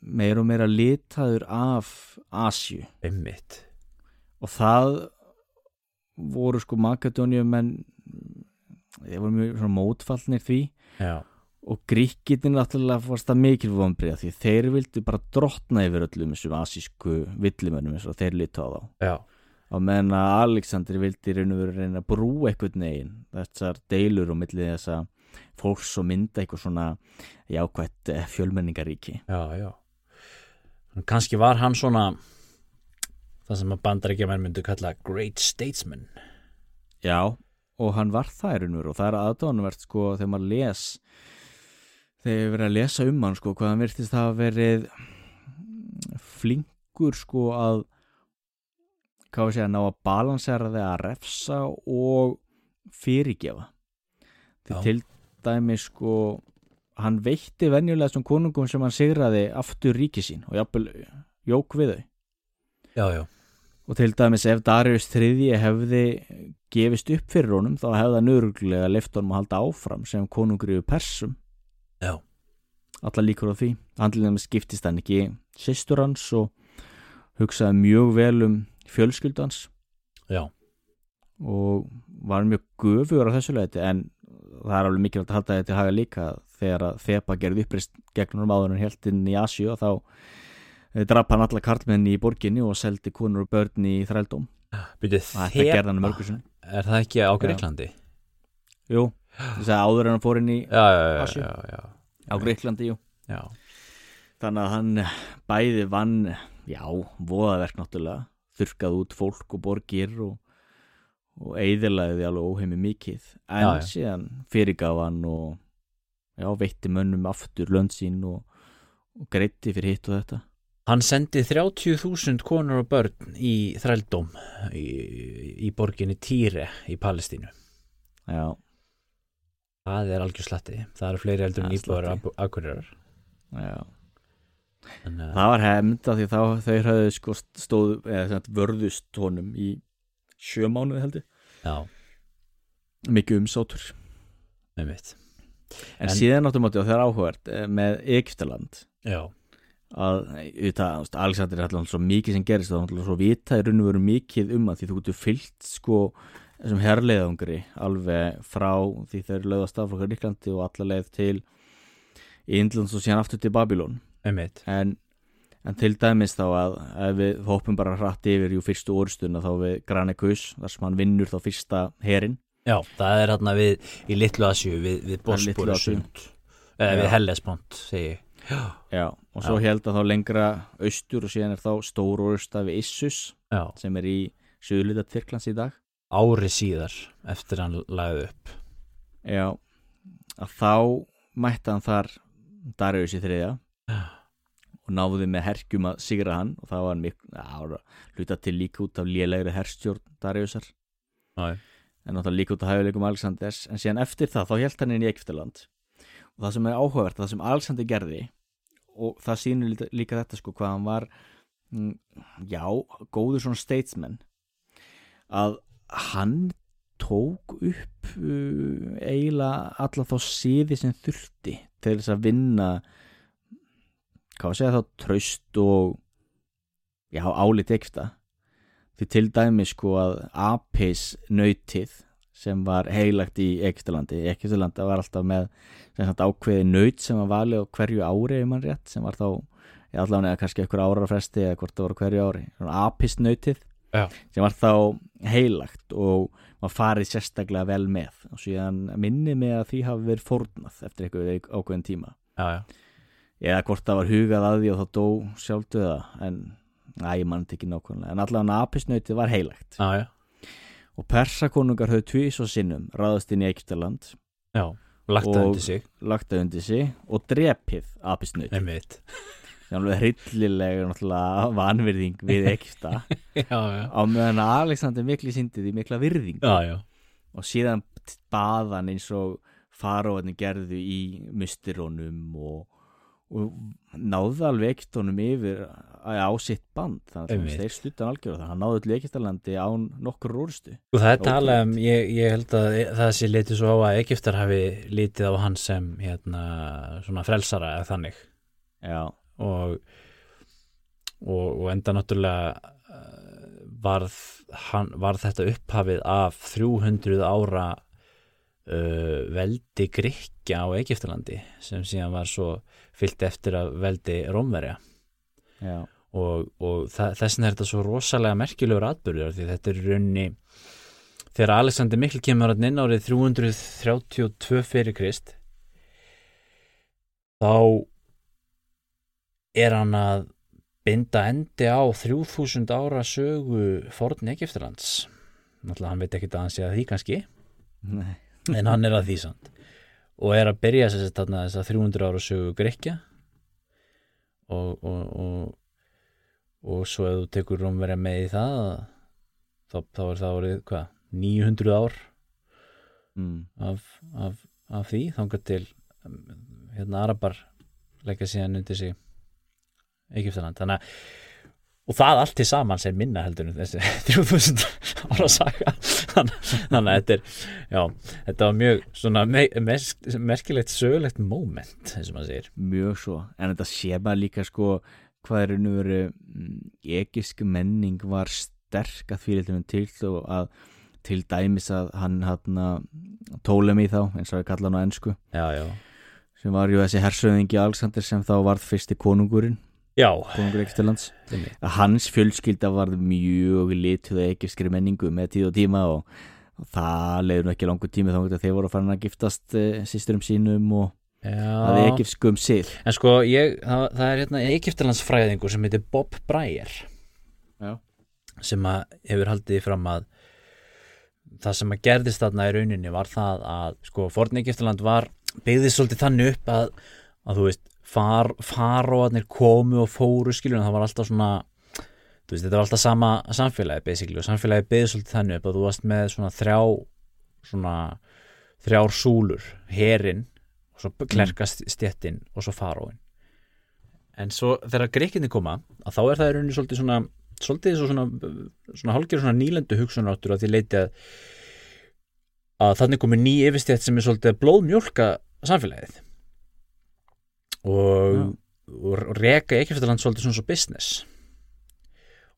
meira og meira litaður af Asju einmitt. Og það voru sko Makedóniumenn þeir voru mjög mótfallnir því. Já, og gríkitin náttúrulega fórst það mikil vonbriða því þeir vildu bara drottna yfir öllum þessum asísku villimönnum eins og þeir lítu á þá. Já, á meðan að Alexander vildi og reyna að brú eitthvað negin þessar deilur og millið þessa fólks og mynda eitthvað svona jákvætt eh, fjölmenningaríki já, já. Kannski var hann svona það sem að bandaríkja menn myndu kalla great statesman. Já, og hann var það raun og og það er aðdóðanvert sko þegar maður les þegar ég verið að lesa um hann sko hvað hann virtist að verið flinkur sko að hvað við segja, ná að balansera þegar að refsa og fyrirgefa. Já. til dæmi sko hann veitti venjulega þessum konungum sem hann sigraði aftur ríki sín og jafnvel jók við þau. Já, já, og til dæmis ef Darius III hefði gefist upp fyrir honum þá hefði hann öruglega lift honum að halda áfram sem konungur yfir persum. Já, alla líkur á því. Dæmis skiptist hann ekki sýstur hans og hugsaði mjög vel um fjölskyldu hans já, og var mjög gufugur á þessu leiti en það er alveg mikilvægt að halda þetta til haga líka þegar að Þeba gerði uppreist gegn honum áður en heltinn í Asíu og þá eh, drap hann alla karlmenni í borginni og seldi konur og börn í þrældóm. Byrju og þetta gerði hann um mörgursun er það ekki á Greiklandi? Jú, þess að áður hann fór inn í já, á Greiklandi, jú. Já. þannig að hann bæði vann já, voðaverk náttúrulega þurkað út fólk og borgir og, og eiðilaði alveg óheimi mikið en Já, já. síðan fyrirgaf hann og já, veitti mönnum aftur lönd sín og, og greitti fyrir hitt og þetta Hann sendi 30.000 konur og börn í þrældóm í, í borginni Týre í Palestínu. já, Það er algjör slatti. Það eru fleiri eldur en íbúðar akkurirar. já En, uh, það var hefnd að því þá þau höfðu sko stóð eða vörðust honum í sjö mánuði heldur mikið umsátur með mitt. en, En- síðan áttum átti og það er áhugavert eh, með Egyptaland Já, að Alexander er alltaf svo mikið sem gerist og alltaf svo vita í raun og veru mikið um að því þú getur fyllt sko þessum herrleiðangri alveg frá því þeir lögðast af frá Ríklandi og alla leið til Indlands og síðan aftur til mitt. En, en til dæmis þá að ef við hoppum bara hratt yfir jú fyrstu orðstuna þá við Granekus þar sem hann vinnur þá fyrsta herin Já, það er hérna við í Litlu Asju, við, við Það Litlu Bosporu Asíu. sund. Eða Já. við Hellespont, segi ég. Já, og svo held að þá lengra austur og síðan er þá stór orðsta við Issus Já, sem er í söðluta Tyrklands í dag ári síðar eftir hann lagði upp. Já, að þá mætti hann þar Darius í þriðja Já. Og náði með herkjum að sigra hann og það var miklu, hluta til líka út af lélegri herstjórn Dariusar Já, en náttúrulega líka út af hæfuleikum Alexanders. En síðan eftir það þá held hann inn í Egyptaland. Og það sem er áhugavert, það sem Alexander gerði og það sýnir líka, líka þetta sko hvað hann var mm, já, góður svona statesman. Að hann tók upp uh, eiginlega alla þá síði sem þurfti til þess að vinna hvað að segja þá? Traust og já, álit ekta. Því til dæmi sko að Apis nautið sem var heilagt í Egyptalandi Egyptalandi var alltaf með ákveði naut sem var valið á hverju ári mann rétt, sem var þá allavega kannski einhver ára fresti eða hvort það var á hverju ári. Apis nautið Já. sem var þá heilagt og maður farið sérstaklega vel með. Og síðan minni mig að því hafi verið fórnað eftir einhver ákveðin tíma. Já, já. Eða hvort það var hugað að því og þá dó sjálfdöða en næ, mann ekki nákvæmlega en allavega apisnautið var heilagt Já, já. og persakonungar höfðu tvís og sinnum ráðast inn í það Og- undir sig. lagt það undir sig og drepið mitt. sem alveg hryllilega vanvirðing við já. á meðan að Alexander mikli síndi því mikla virðing Já, já. og síðan baðan eins og faróðin gerðu í mustirónum og, og náðu alveg ektonum yfir á sitt band þannig að þeir stuttan algjörða þannig að hann náðu allir ekistalandi án nokkur rúrstu Og það er talað um, ég, ég held að það sé litið svo á að Egyptar hafi litið á hann sem hérna svona frelsara eða þannig. Og, og, og enda náttúrulega eh, varð, hann, varð þetta upphafið af 300 ára uh, veldi Grikja á Egyptalandi sem síðan var svo fyllt eftir að veldi Rómverja. Og, og þess vegna er þetta svo rosalega merkilegur atbyrður því þetta er raunni þegar Alexander Mikl kemur inn árið 332 fyrir Krist þá er hann að binda endi á 3000 ára sögu forn Egiptalands náttúrulega hann veit ekki að hann sé að því kannski. Nei. En hann er að því samt. Og er að byrja þess að þess að 300 ára sögu Grekja og og, og og svo ef þú tekur Rómverja með í það þá, þá er það orðið hvað 900 ár mm. af, af, af því. Þangar til hérna Arabar leggja síðan undir sig Egiptaland þannig að og það allt til saman sem minna heldur þessi 3000 ára saga. Þannig, að þetta er já, þetta var mjög svona me merk, merkilegt sögulegt moment eins og maður segir. Mjög svo, en þetta sé maður líka sko hvað er nú verið egisk menning var sterk að fyrir til og að til dæmis að hann tólum í þá eins og við kalla hann á ennsku já, já. sem var ju þessi hersöðingi Alexander sem þá varð fyrsti konungurinn konungur Egiptalands hans fjölskylda var mjög lituð egipskri menningu með tíð og tíma og, og það leiður ekki langur tími þá þegar þeir voru að fara að giftast e, eh, sýsturum sínum og það er egipskum síð En sko, ég, það, það er hérna Egiptalandsfræðingur sem heitir Bob Breyer. Já. sem að hefur haldið fram að það sem að gerðist þarna í rauninni var það að sko, forn Egiptaland var byggðið svolítið þannig upp að, að þú veist far, faróarnir komu og fóru skilur en það var alltaf svona veist, þetta var alltaf sama samfélagi basically og samfélagi beði svolítið þannig upp að þú varst með svona þrjá svona þrjár súlur, herin og svo klerkast stjettin og svo faróin en svo þegar greikinni koma að þá er það í rauninni svolítið svona svolítið svona, svona hálfgerð svona nýlendu hugsunaráttur að því leiti að að þannig komi ný yfirstjætt sem er svolítið blóðmjölka samfélagið og, og reka Egyptaland svolítið svona svo business.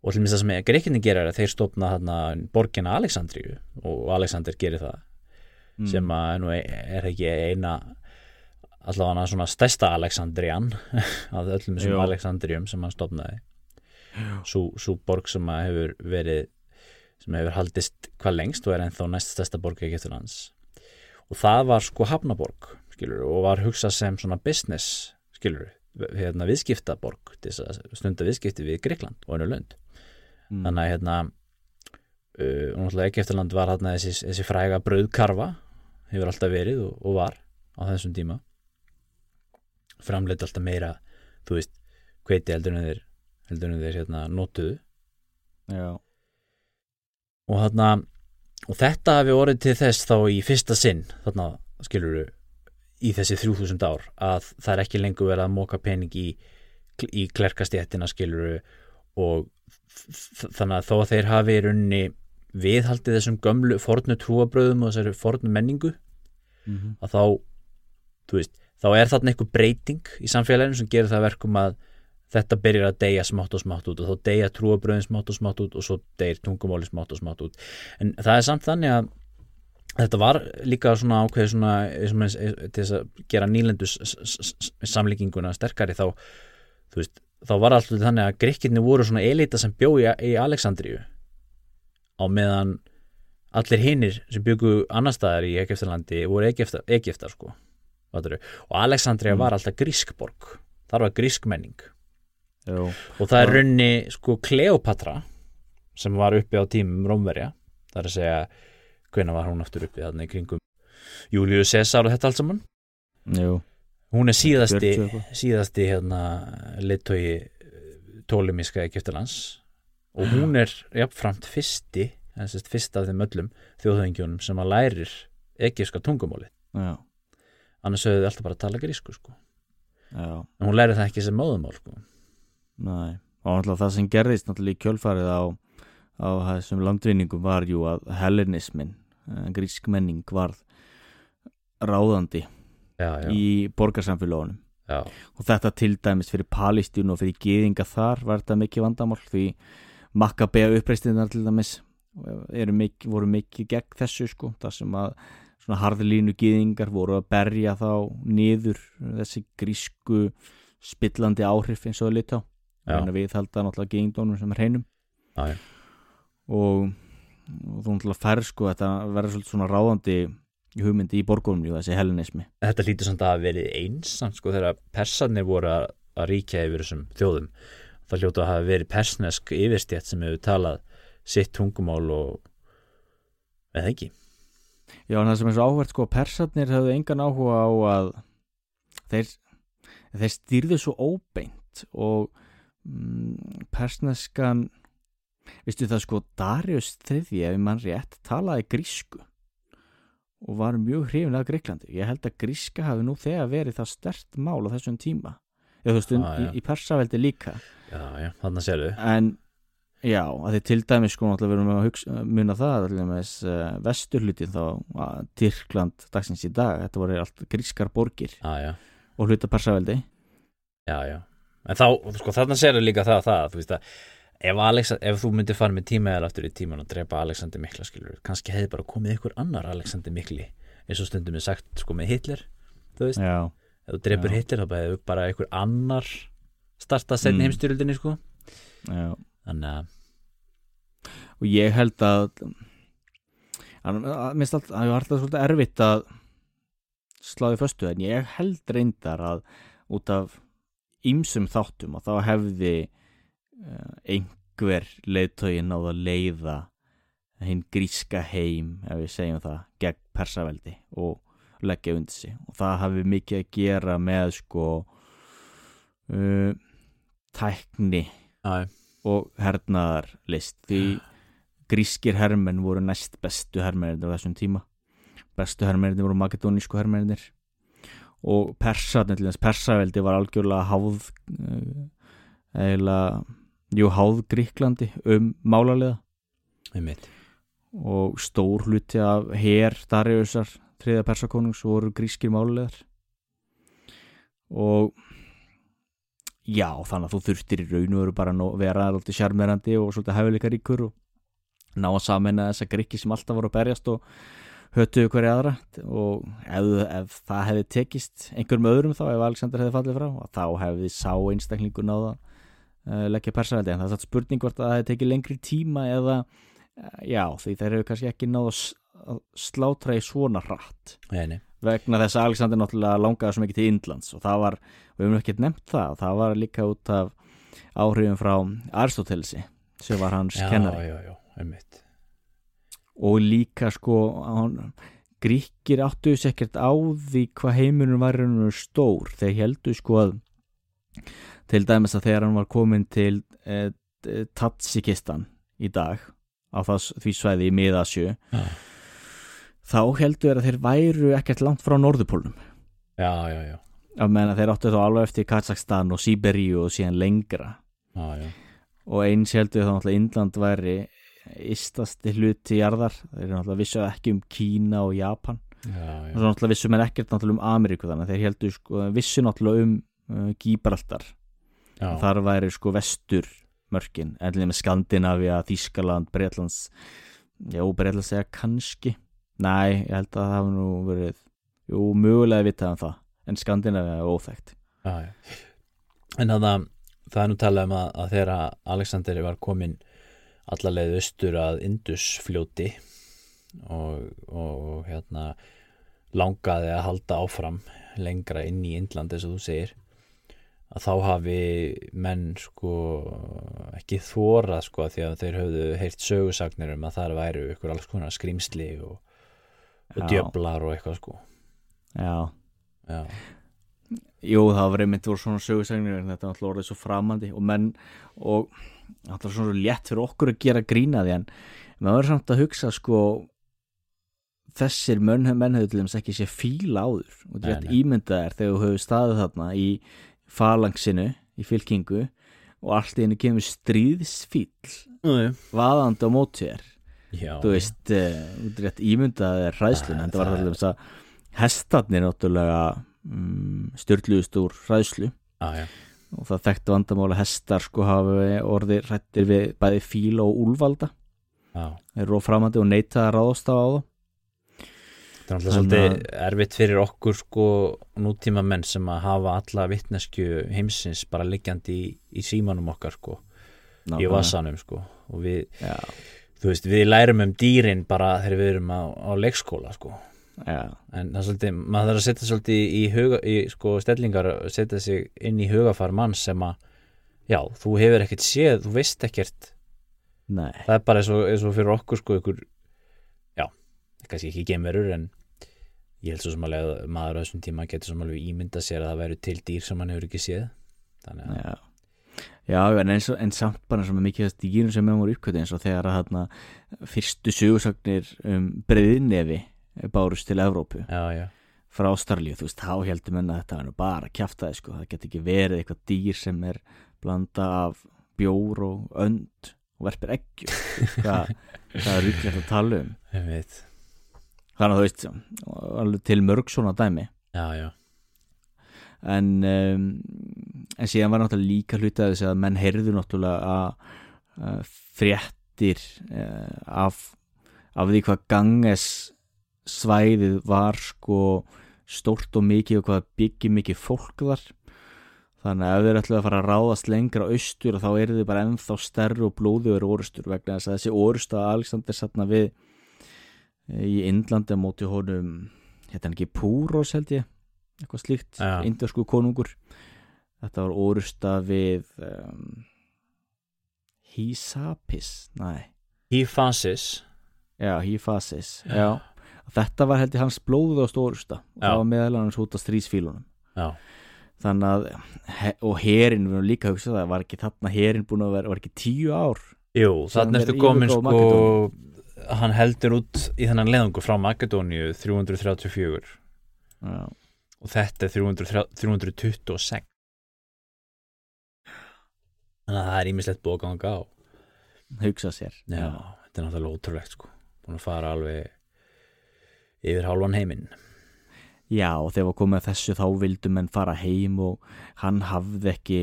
Og til og með það sem greikinni gerir er að þeir stopna þarna borgina Aleksandríu og Aleksander gerir það. Mm. sem að nú er ekki eina allavega svona stærsta Aleksandrian af öllum þessum Aleksandrium sem hann stopnaði svo borg sem að hefur verið sem hefur haldist hvað lengst og er ennþá næst stærsta borg Egyptalands. Og það var sko Hafnaborg skilur, og var hugsað sem svona business skilur, hérna, viðskiptaborg til þess að stunda viðskipti við Greikland og einu lönd. Mm. þannig að hérna uh, og náttúrulega Egeftaland var hérna þessi, þessi fræga bröðkarfa hefur alltaf verið og, og var á þessum tíma. Framleiti alltaf meira þú veist, hveiti heldur en þeir heldur en þeir hérna nótuðu Já. Og þarna og þetta hafi orðið til þess þá í fyrsta sinn þarna skiluru í þessi 3000 ár að það er ekki lengur verið að móka pening í, í klerkastjættina skiluru og þannig að þó að þeir hafi í rauninni viðhaldið þessum gömlu fornu trúabröðum og þessari fornu menningu mm -hmm. að þá veist, þá er þarna einhver breyting í samfélaginu sem gerir það verkum að þetta byrjar að deyja smátt og smátt út og þá deyja trúabröðin smátt og smátt út og svo deyir tungumáli smátt og smátt út en það er samt þannig að Þetta var líka svona ákveð svona til þess að gera nýlendu samlíkinguna sterkari þá, veist, þá var alltaf þannig að greikinni voru svona elita sem bjói í Aleksandríu á meðan allir hinnir sem byggu annar staðar í Egeftalandi voru Egeftar, Egeftar sko og Aleksandríu mm. var alltaf grískborg þar var grískmenning Jú. og það er runni sko Kleopatra sem var uppi á tímum Rómverja. Það er að segja hvena var hún aftur uppið þarna í kringum Július Cæsar og þetta allt saman Jú. hún er síðasti síðasti hérna leittói tólumíska Egiptalands og hún er jafnframt fyrsti þessast fyrsta af þeim öllum þjóðhengjónum sem að lærir egipska tungumóli Já. annars höfðu þið alltaf bara að tala grísku sko. en hún læri það ekki sem móðumál sko. Nei, og náttúrulega það sem gerðist náttúrulega í kjölfarið á á þessum landvinningum var jú að hellenismin, eh, grísk menning var ráðandi já, já. í borgarsamfélagunum og þetta til dæmis fyrir Palestínu og fyrir geðinga þar var þetta mikið vandamál því makkabega uppreistinnar til dæmis mikið, voru mikið gegn þessu sko, það sem að svona harðlínu geðingar voru að berja þá niður þessi grísku spillandi áhrif eins og að lita á. Við halda náttúrulega gengdónum sem er já. og, og þú náttúrulega fær sko þetta verður svolítið svona ráðandi hugmyndi í borgunum jú, þessi hellenismi Þetta lítur samt að hafa verið eins samt, sko, þegar persarnir voru að, að ríkja yfir þessum þjóðum. Það hljótu að hafa verið persnesk yfirstjætt sem hefur talað sitt tungumál og eða ekki. Já, en það sem er svo áhvert sko, persarnir hefðu engan áhuga á að þeir, þeir stýrðu svo óbeint og mm, persneskan veistu það sko, Darius þriði ef mann rétt, talaði grísku og var mjög hrifin af Greiklandi. Ég held að gríska hafi nú þegar verið það stert mál á þessum tíma. Eða þú veist, Ah, í, í persaveldi líka. Já, já, þannig að sérðu. En já, að þið til dæmis sko náttúrulega verðum að hugsa, muna það til dæmis uh, vesturhlutin þá að Tyrkland dagsins í dag þetta voru allt grískar borgir Já, já, og hluta persaveldi. Já, já. En þá, sko, þannig að sérðu líka það, það þú veist að ef, Alexa, ef þú myndir fara með tíma eða aftur í tíman og drepa Alexander Mikla skilur, kannski hefði bara komið ykkur annar Alexander Mikli eins og stundum er sagt sko með Hitler þú veist, já, ef þú drepur Já. Hitler þá hefði bara ykkur annar starta setni Mm. heimstyrjöldinni sko já þannig að, og ég held að að- minnst alltaf, það er alltaf svolítið erfitt að sláði föstu en ég held reyndar að út af ýmsum þáttum að þá hefði einhver leiðtögin náð að leiða hinn gríska heim ef við segjum það, gegn persaveldi og leggja undir sig. Og það hafi mikið að gera með sko uh, tækni já, og hernaðarlist. Því grískir hermenn voru næst bestu hermennir á þessum tíma. Bestu hermennir voru makedonísku hermennir og þess persaveldi var algjörlega háð uh, eiginlega jú háð Gríklandi um málarlega og stór hluti af her Dariusar, þriða persakonungs voru grískir málulegar og já, þannig að þú þurftir í raun og veru bara að vera alltaf sjarmerandi og svolítið hæfileika ríkur og ná að samena þessa gríki sem alltaf voru að berjast og hötuðu hverja aðra. Og ef, ef það hefði tekist einhverjum öðrum þá, ef Alexander hefði fallið frá þá hefði sá einstaklingur náða leggja persaveldi, en það er spurning hvort að það tekið lengri tíma eða uh, já, því þeir hefur kannski ekki náða að slátra í svona hratt. Nei, vegna þess að Alexander náttúrulega langaði svo mikið til Indlands og það var, við hefum ekki nefnt það það var líka út af áhrifum frá Aristotelesi sem var hans já, kennari. já, já, einmitt. Og líka sko hann, gríkir áttu þess ekkert á því hvað heiminum var stór. Þeir heldur sko að til dæmis að þegar hann var komin til e, Tatsikistan í dag á það, því svæði í miðasjö já, þá heldur að þeir væru ekkert langt frá norðupólnum já, já, já, að menna þeir áttu þá alveg eftir Kazakstan og Sýberíu og síðan lengra. Já, já. og eins heldur þá náttúrulega Indland væri istasti hluti jarðar. Þeir eru náttúrulega vissu ekki um Kína og Japan. Já, svo náttúrulega vissu menn ekkert náttúrulega um Ameríku þannig þeir heldur sko, vissu náttúrulega um uh, Gíbraltar já. þar væri sko vestur mörkin, ennilega með Skandinavia, Þískaland, Breitlands já, Breitlands segja kannski. Næ, ég held að það hafi nú verið jú, mögulega vitað um það. En Skandinavia er óþekkt. Já, já. En að það, það er nú talað um að, að þegar Alexander var komin allarleið austur að Indusfljóti og, og hérna langaði að halda áfram lengra inn í Indland eins og þú segir að þá hafi menn sko ekki þórað sko því að þeir höfðu heyrt sögusagnir um að það væru ykkur alls konar skrýmsli og, og Já. djöflar og eitthvað sko já, Já, Jú, það var einmitt voru svona sögusagnir en þetta er alltaf orðið svo framandi og menn og alltaf svona svo létt fyrir okkur að gera grína því en maður verður samt að hugsa sko þessir menn, menn hefur til dæmis ekki sé fíla áður og þetta er nei. ímyndaðir þegar þú hefur staðið þarna í falangsinu í fylkingu og allt í henni kemur stríðsfíl vaðandi á já þú veist, uh, þú ert rétt ímyndaðir hræðslun en það var það alltaf að hestarnir náttúrulega um, styrluðust úr hræðslu. Já, já, og það þekktu vandamála hestar sko hafi orðið hrættir við bæði fíla og úlvalda já. þeir eru framandi og neita að ráðast á þá þetta er Þannig svolítið erfitt fyrir okkur sko nútíma menn sem að hafa alla vittnesku heimsins bara liggjandi í, í símanum okkar sko. Í nákvæmlega. vasanum sko. Og við, Já, þú veist, við lærum um dýrin bara þegar við erum á, á leikskóla sko. Já, en það er svolítið, maður þarf að setja svolítið í, huga, í sko stellingar setja sig inn í hugafar mann sem að já, þú hefur ekkert séð, þú veist ekkert. Nei. Það er bara eins og, eins og fyrir okkur sko ykkur, já, kannski ekki geimverur en ég held svo sem alveg að maður á þessum tíma getur sem alveg ímynda sér að það væru til dýr sem hann hefur ekki séð. Þannig að, Já, já en, eins en samt bara sem mikið þess dýrum sem voru uppkvötu eins og þegar að þarna fyrstu sögursagnir um breyðnefi bárust til Evrópu já, já, frá Ástralíu, þú veist, þá heldur menna að þetta er bara kjaftaði, sko, það getur ekki verið eitthvað dýr sem er blanda af bjór og önd og verpir eggjum, hvað það er rúklegt að tala um? Ég veit þannig að þú veist, alveg til mörg svona dæmi. Já, já, en um, en síðan var náttúrulega líka hluti að þess að menn heyrðu náttúrulega að, fréttir uh, af, af því hvað ganges svæðið var sko stórt og mikið og hvað byggir mikið fólk þar þannig að ef þeir ætlaðu að fara að ráðast lengra austur þá eru þið bara ennþá stærri og blóðuður orustur vegna þess að þessi orust að Alexander satna við í Indlandi á móti honum hérna ekki Púros held ég? Eitthvað slíkt, Já. indversku konungur. Þetta var orusta við um, Hísapis nei, Hífasis já, Hífasis já, þetta var held ég hans blóðuðast orusta og Já. það var meðal hans út af strísfílunum já, þannig að og herin, við erum líka að hugsa það var ekki þarna herin búin að vera, var ekki tíu ár jú, þannig er ertu komin sko hann heldur út í þennan leðungu frá Makedóníu 334 já, og þetta er 300, 326 þannig að það er ímislegt búið að ganga á. Hugsa sér. Já, þetta er náttúrulega ótrúlegt sko. Búin að fara alveg yfir hálfan heiminn. Já, og þegar komið að þessu þá vildu menn fara heim og hann hafði ekki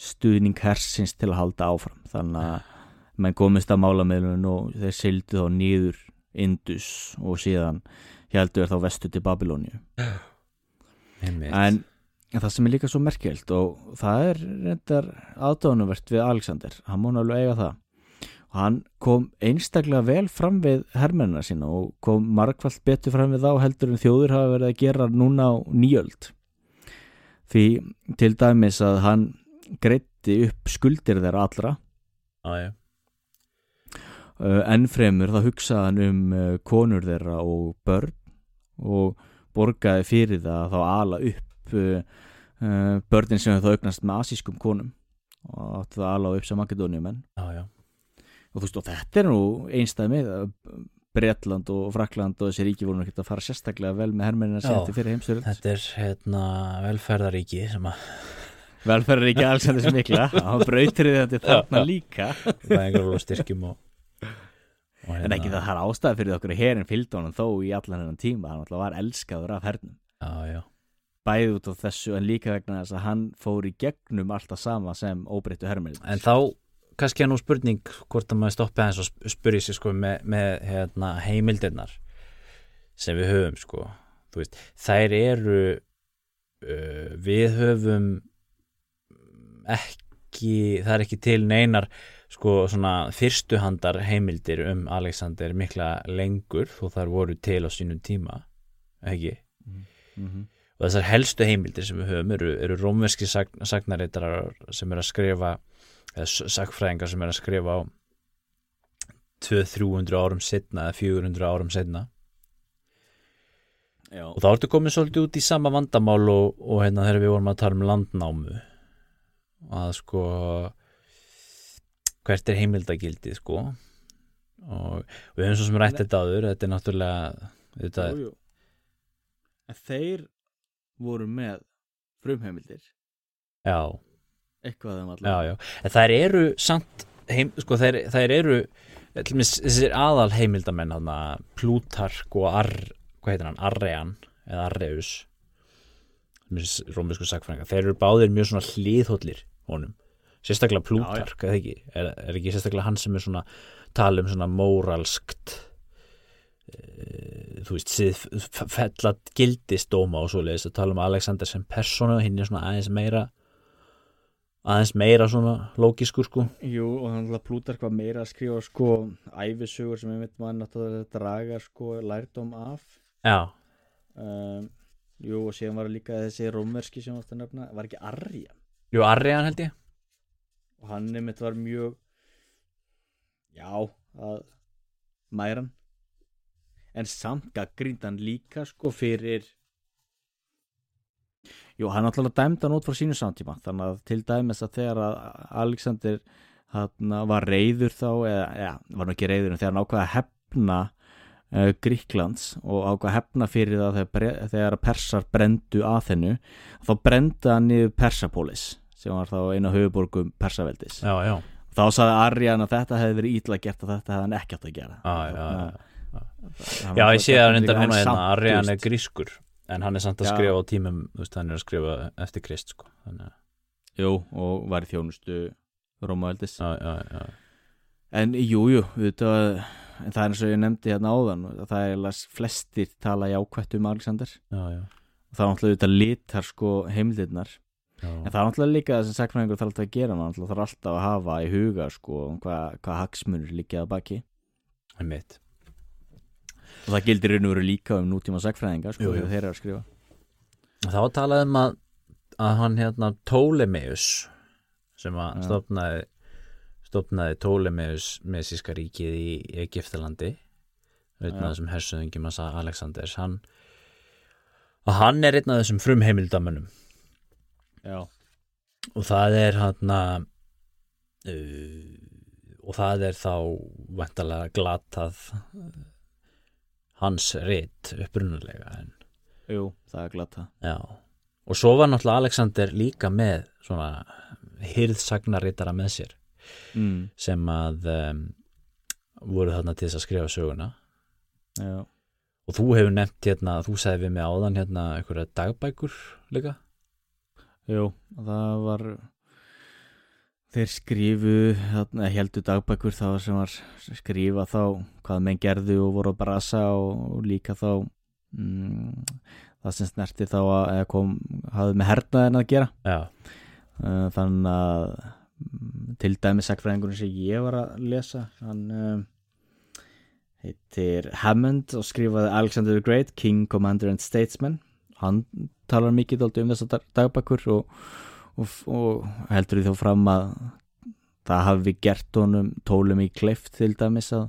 stuðning hersins til að halda áfram. Þannig að menn komist að málameðlun og þeir sildu þá nýður Indus og síðan heldur þá vestu til Babilóniu Einmitt. en það sem er líka svo merkjöld og það er reyndar aðdánuvert við Alexander, hann múin alveg eiga það. Og hann kom einstaklega vel fram við hermennina sína og kom margfald betur fram við þá heldur en þjóður hafa verið að gera núna á nýjöld því til dæmis að hann greitti upp skuldir þeirra allra Já, já. uh, ennfremur það hugsaði hann um uh, konur þeirra og börn og borgaði fyrir það að þá ala upp uh, börnin sem þau augnast með asískum konum og átti það að ala upp sem makedóniumenn já, já. og þú veist og þetta er nú einstæði með Bretland og Frakland og þessi ríki voru ekki að fara sérstaklega vel með hermennina Já. seti fyrir heimstöld Þetta er hérna velferðaríki sem að velferðaríki Alexander sem mikla hann brautir þetta þarna líka fæðingar og styrkjum og, en ekki það það er ástæði fyrir okkur að herin fylgd honum þó í allan hennan tíma. Hann alltaf var elskaður af hernum. Já, já, bæði út á þessu en líka vegna þess að hann fór í gegnum alltaf sama sem óbreyttu hermenn en þá kannski er nú spurning hvort að maður stoppi aðeins og sp- spyrji sér sko með, með hérna, heimildirnar sem við höfum sko. Veist, þær eru uh, við höfum ekki það er ekki til neinar sko svona fyrstuhandar heimildir um Alexander mikla lengur þó þær voru til á sínum tíma ekki? Mm -hmm. og þessar helstu heimildir sem við höfum eru, eru rómverski sagn, sagnareitarar sem eru að skrifa eða sagfræðingar sem eru að skrifa á 200-300 árum setna eða 400 árum setna Já, og þá ertu komið svolítið út í sama vandamál og, og hérna þegar við vorum að tala um landnámu. Að sko hvert er heimildagildið sko. Og við höfum svo sem rætt þetta áður þetta er náttúrulega þetta, jú, jú. En þeir voru með frumheimildir. Já, eitthvað allavega já en þær eru samt heim, sko þær, þær eru þessir aðal heimildamenn hana, Plutark og Ar, hann, Arrean eða Arreus rómversku sagfræðingar, þeir eru báðir mjög svona hlýðhóllir honum sérstaklega Plutark, ekki? Er, er ekki sérstaklega hann sem er svona tala um svona móralskt e, þú veist, síð, fella gildistóma og svoleiðis að tala um Alexander sem persónu hinn er svona aðeins meira aðeins meira svona lókiskur sko. Jú, og þannig að Plútark var meira að skrifa sko æfisugur sem veit maður náttúrulega draga sko lærdóm af. Já, um, Jú, og síðan var líka þessi rómerski sem varst að nefna, var ekki Arja jú, Arrian held ég og hann nefnt var mjög já, að mæran en samt gaggrínd hann líka sko fyrir jú, hann alltaf dæmd hann út frá sínu samtíma. Þannig að til dæmis að þegar að Alexander hann var reyður þá eða, ja, var nú ekki reyður en þegar hann ákvaði að hefna uh, Gríklands og ákvaði að hefna fyrir það þegar, þegar persar brendu að þennu þá brenda hann niður Persapólis sem var þá eina höfuborgum Persaveldis. Já, já, þá saði Arjan að þetta hefði verið ítla gert og þetta hefði hann ekkert að gera. Já, já, já. Hann Já, var ég sé að þetta reyndar en núna samt, Arrian þú er grískur en hann er samt að Já. skrifa á tímum veist, hann er að skrifa eftir Krist sko þannig að, Jú, og var í þjónustu Rómaveldis. Já, já, já, En jú, jú, en það er eins og ég nefndi hérna áðan að það er flestir tala jákvætt um Alexander. Já, já, og það er náttúrulega litar sko heimildirnar. já. En það er náttúrulega líka það sem sakfræðingur þarf alltaf að gera maður þarf alltaf að hafa í huga sko hvað hva hagsmunur líkja að baki. Einmitt. Og það gildir raun og veru líka um nútíma sakfræðinga sko þegar þeir eru að skrifa. Þá var talað um að, að hann hérna Ptolemeus sem að Já. stofnaði stofnaði Ptolemeus mesíska ríkið í Egiptalandi af þessum hersöðingjum að sagði Alexanders hann að hann er einn af þessum frumheimildamönnum Já, og það er hann að uh, og það er þá vantalega glatað uh, hans rit upprunalega en jú, það er glata Já, og svo var náttúrulega Alexander líka með svona hirðsagnarritara með sér mm, sem að um, voru þarna til þess að skrifa söguna. Já, og þú hefur nefnt hérna, þú sagði við mig áðan hérna einhverja dagbækur líka jú, það var þeir skrifu heldur dagbækur þá sem var skrifa þá hvað menn gerðu og voru að brasa og, og líka þá mm, það sem snerti þá að kom, hafði með hernaðin að gera. Já, Uh, þannig að mm, til dæmis sakfræðingurinn sem ég var að lesa hann um, heitir Hammond og skrifaði Alexander the Great, King, Commander and Statesman. Hann talar mikið dálítið um þessa dag- dagbækur og, og, og heldur því þá fram að það hafi gert honum tólum í kleift til dæmis að,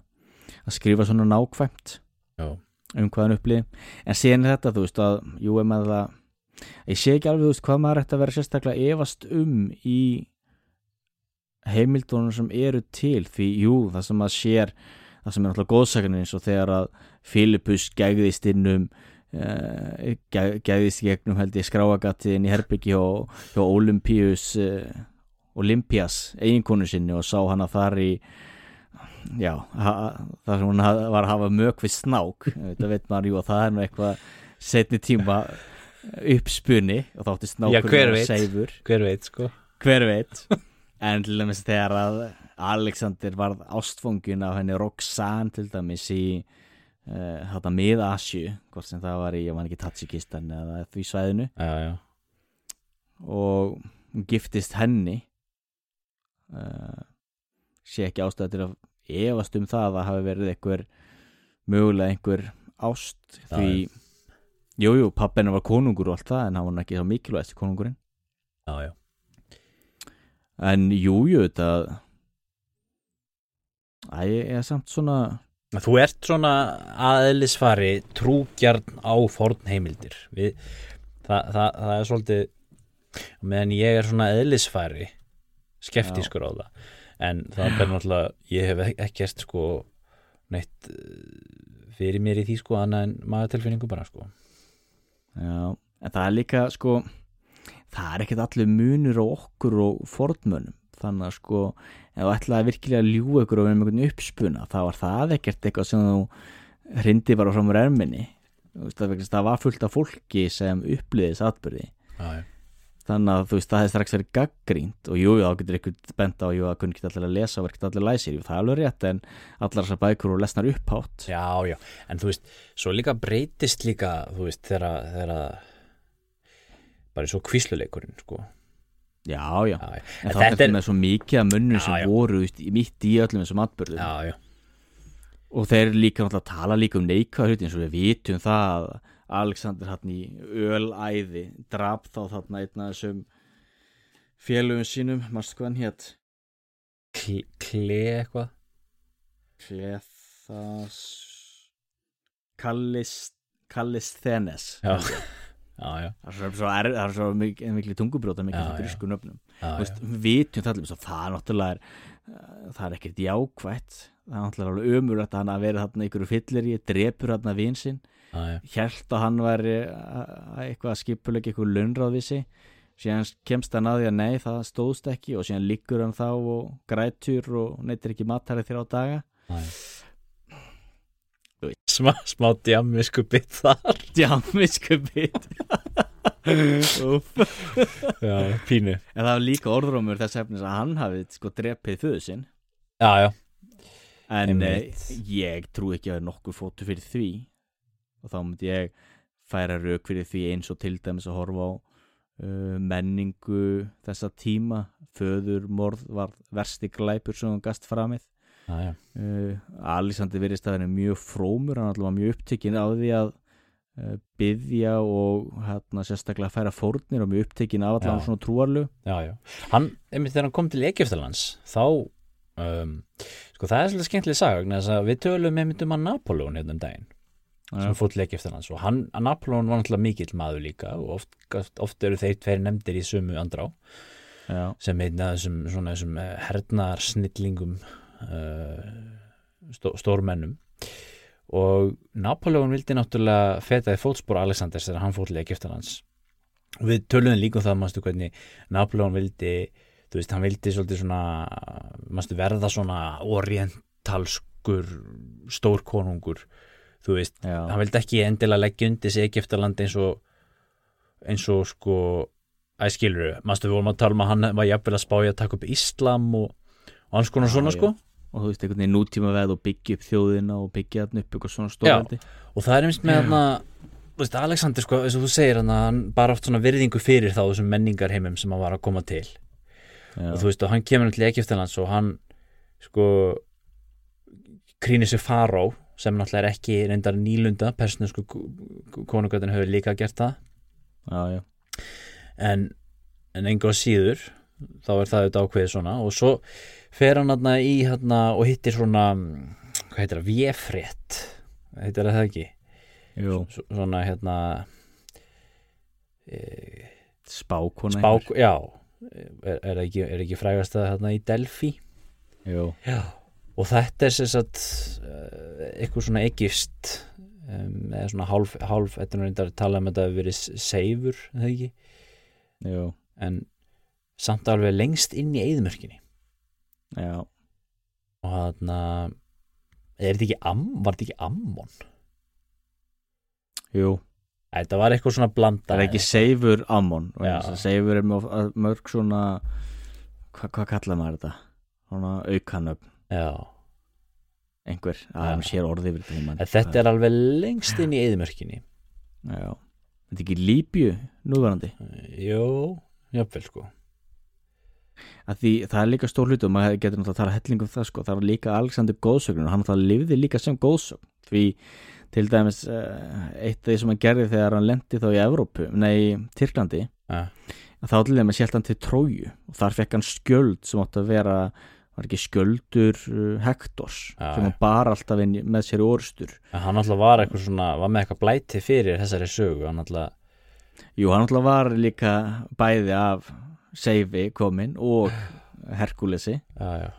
að skrifa svona nákvæmt já, um hvað hann upplýði en síðan er þetta, þú veist að jú, ef maður það ég sé ekki alveg, þú veist, hvað maður ætti að vera sérstaklega efast um í heimildunum sem eru til. Því, jú, það sem maður sér það sem er náttúrulega góðsakarnir eins og þegar að Filipus gægðist inn um uh, gægðist í gegnum held ég skráagattiðin í herbyggi hjá, hjá Olympius uh, Olympias eiginkonu sinni og sá hana þar í já, ha, þar sem hún var að hafa mök við snák. Þetta veit maður, jú, að það er nú eitthvað setni tíma uppspunni og þátti snákur veit? seifur, hver veit sko. Hver veit? En til dæmis þegar að Alexander varð ástfóngin af henni Roxanne til dæmis í þetta mið Asju hvort sem það var í, ég man ekki Tatsikistan eða því svæðinu. Já, já, og giftist henni. Uh, sé ekki ástæða til að efast um það að það hafi verið einhver mögulega einhver ást Já, því jú, jú, pappina var konungur og allt það en hann var ekki svo mikilvægst konungurinn. Já, en jú, jú, þetta Æ, ég er samt svona Þú ert svona aðeinsfari trúgjarn á fornheimildir. Við, það, það, það er svolítið meðan ég er svona eðlisfæri skeptískur á það. En það er náttúrulega ég hef ek- ekkert sko neitt eh, fyrir mér í því sko annað en maðurtilfinningu bara sko. Já, en það er líka sko það er ekkert allir munur á okkur og fornmönnum. Þannig að sko ef þú ætlaði virkilega að ljú ykkur og vera með einhvern uppspuna þá var það ekkert eitthvað sem þú hrindi bara fram úr erminni. Það, að var fullt af fólki sem upplýðis atbyrði já. þannig að þú veist, það hefði strax verið gaggrínt og jú, þá getur ykkur bent á jú, að kunni ekki allir að lesa og verður ekki allir læsir. Jú, það er alveg rétt, en allar þessar bækur og lesnar upphátt. Já, já, en þú veist, svo líka breytist líka, þú veist, þegar bara svo kvísluleikurinn, sko Já, já, Já, já. en þetta er með svo mikið að munnum Já, sem voru mitt í öllum þessum atbyrðum Já, já, og þeir líka náttúrulega tala líka um neikvæða hluti eins og við vitum það að Alexander hann í ölæði drap þá þarna einn af þessum félögum sínum mást hvað hann hétt Kle, kle eitthvað? Klethas Kallist Kallisthenes. Já, já, já, það er svo, er, það er svo tungubrjóta mikil Já, já. grísku nöfnum. Við vitum það allir svo það er náttúrulega er, uh, það er ekkert jákvætt. Það er náttúrulega alveg ömur að hann að vera þarna ykkur fyllir í, drepur þarna vinsinn já, já, hjælt að hann að- að eitthvað að skipulega eitthvað launráðvísi síðan kemst hann að því að nei það stóðst ekki og síðan liggur hann þá og grætur og neytir ekki matari þér á daga já, já. Smá, smá djammisku bit þar. Djámiskubit Úff. Já, pínu. En það var líka orðrómur þess efnis að hann hafði sko drepið föðu sinn. Já, já, en eh, Einmitt. ég trú ekki að vera nokkur fótu fyrir því. Og þá myndi ég færa rauk fyrir því eins og til dæmis að horfa á uh, menningu þessa tíma. Föðurmorð var versti glæpur sem hann gast framið já. uh, Alexander virðist að vera mjög frómur hann alltaf var mjög upptekinn á því að uh, byðja og hérna, sérstaklega færa fórnir og mjög upptekinn af Já. svona trúarlu já, já. Hann, einmitt þegar hann kom til Egyptalands þá um, sko það er svolítið skemmtileg saga vegna þess að við tölum einmitt um að Napoleon hérna um daginn sem fór til Egyptalands og hann, að Napoleon var náttúrulega mikill maður líka og oft, oft, oft eru þeir tveir nefndir í sömu andrá já, sem einn af þessum, svona, uh, stó, stórmennum. Og Napoleon vildi náttúrulega feta í fótspor Alexanders þegar hann fór til Egyptalands. Og við töluðum líka um það mástu hvernig Napoleon vildi þú veist, hann vildi svolítið svona mástu verða svona orientalskur stórkonungur þú veist, já, hann vildi ekki endilega leggja undir sig Egyptaland eins og eins og sko æskilur, mástu við vorum að tala um að hann var jafnvel að spája að taka upp Íslam og, og alls konar Já, svona já. sko. Og þú veist einhvern veginn nútíma veð og byggja upp þjóðina og byggja þarna upp eitthvað svona stórveldi. Og það er einmitt með hann þú veist, Alexander sko, eins og þú segir hann hann bara oft svona virðingu fyrir þá þessum menningarheimum sem hann var að koma til. Já, og þú veist, og hann kemur til Egyptalands og hann sko krýnir sig faró sem náttúrulega er ekki reyndar nýlunda persnesku konungöldin hefur líka gert það. Já, en, en enga síður þá er það auðvitað ákveðið svona. Og svo fer hann hérna í hérna og hittir svona hvað heitir það, véfrétt? Heitir það ekki? Svona hérna e, spákona spák, já. Er, er, ekki, er ekki frægast að hérna í einhver. jú, já. Og þetta er sagt eh, eitthvað svona egifst um, eða svona hálf, hálf þetta er nú reyndar að tala um að þetta hefur verið seifur en samt alveg lengst inn í eðmörkinni já. Og þarna er þetta ekki am, var þetta ekki ammon? Jú, þetta var eitthvað svona blanda það er ekki Seifur Ammon. Seifur er mörg svona hva, hvað kallar maður þetta? Svona aukanöfn. Já, einhver, að hann sér orðið yfir þetta en þetta er alveg lengst inn í eðmörkinni já, þetta er ekki Líbju núverandi? Jú, jafnvel sko að því það er líka stór hlutu og maður getur náttúrulega að tala helling um það sko, það er líka Alexander góðsögn og hann náttúrulega lifði líka sem góðsögn því til dæmis uh, eitt af því sem hann gerði þegar hann lendi þá í Evrópu, nei, Tyrklandi að þá til dæmis hélt hann til Tróju og þar fekk hann skjöld sem átti að vera var ekki skjöldur uh, Hektors Já, sem hann bar alltaf inn með sér orustur hann alltaf var eitthvað svona var með eitthvað blæti fyrir þessari sögu hann alltaf Jú, hann alltaf var líka bæði af Seifi kominn og Herkulesi. Já, já,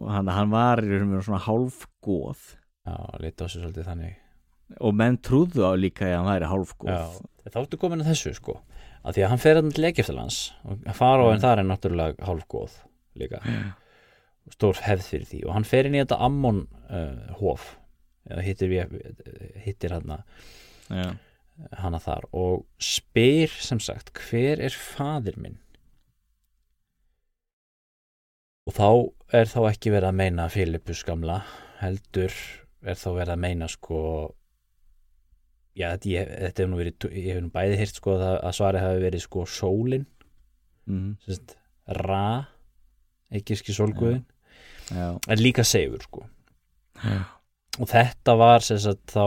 og hann, hann var í raun og veru svona hálfgóð já, lítið á sig svolítið þannig. Og menn trúðu á líka að hann væri hálfgóð Já, þá ertu komin að þessu sko. Að því að hann fer hann til Egyptalands og faraóin þar er náttúrulega hálfgóð líka. Stór hefð fyrir því. Og hann fer inn í þetta Ammon uh, hof hittir, hittir hann Já. hana þar. Og spyr sem sagt hver er fadir minn og þá er þá ekki verið að meina Filipus gamla heldur er þá verið að meina sko já þetta, ég, þetta hefur nú verið ég hef nú bæði hýrt sko að, að svarið hafi verið sko sólin. Mm. sérst, ra ekkirski sólguðin já, en líka seifur sko. Já, og þetta var sagt þá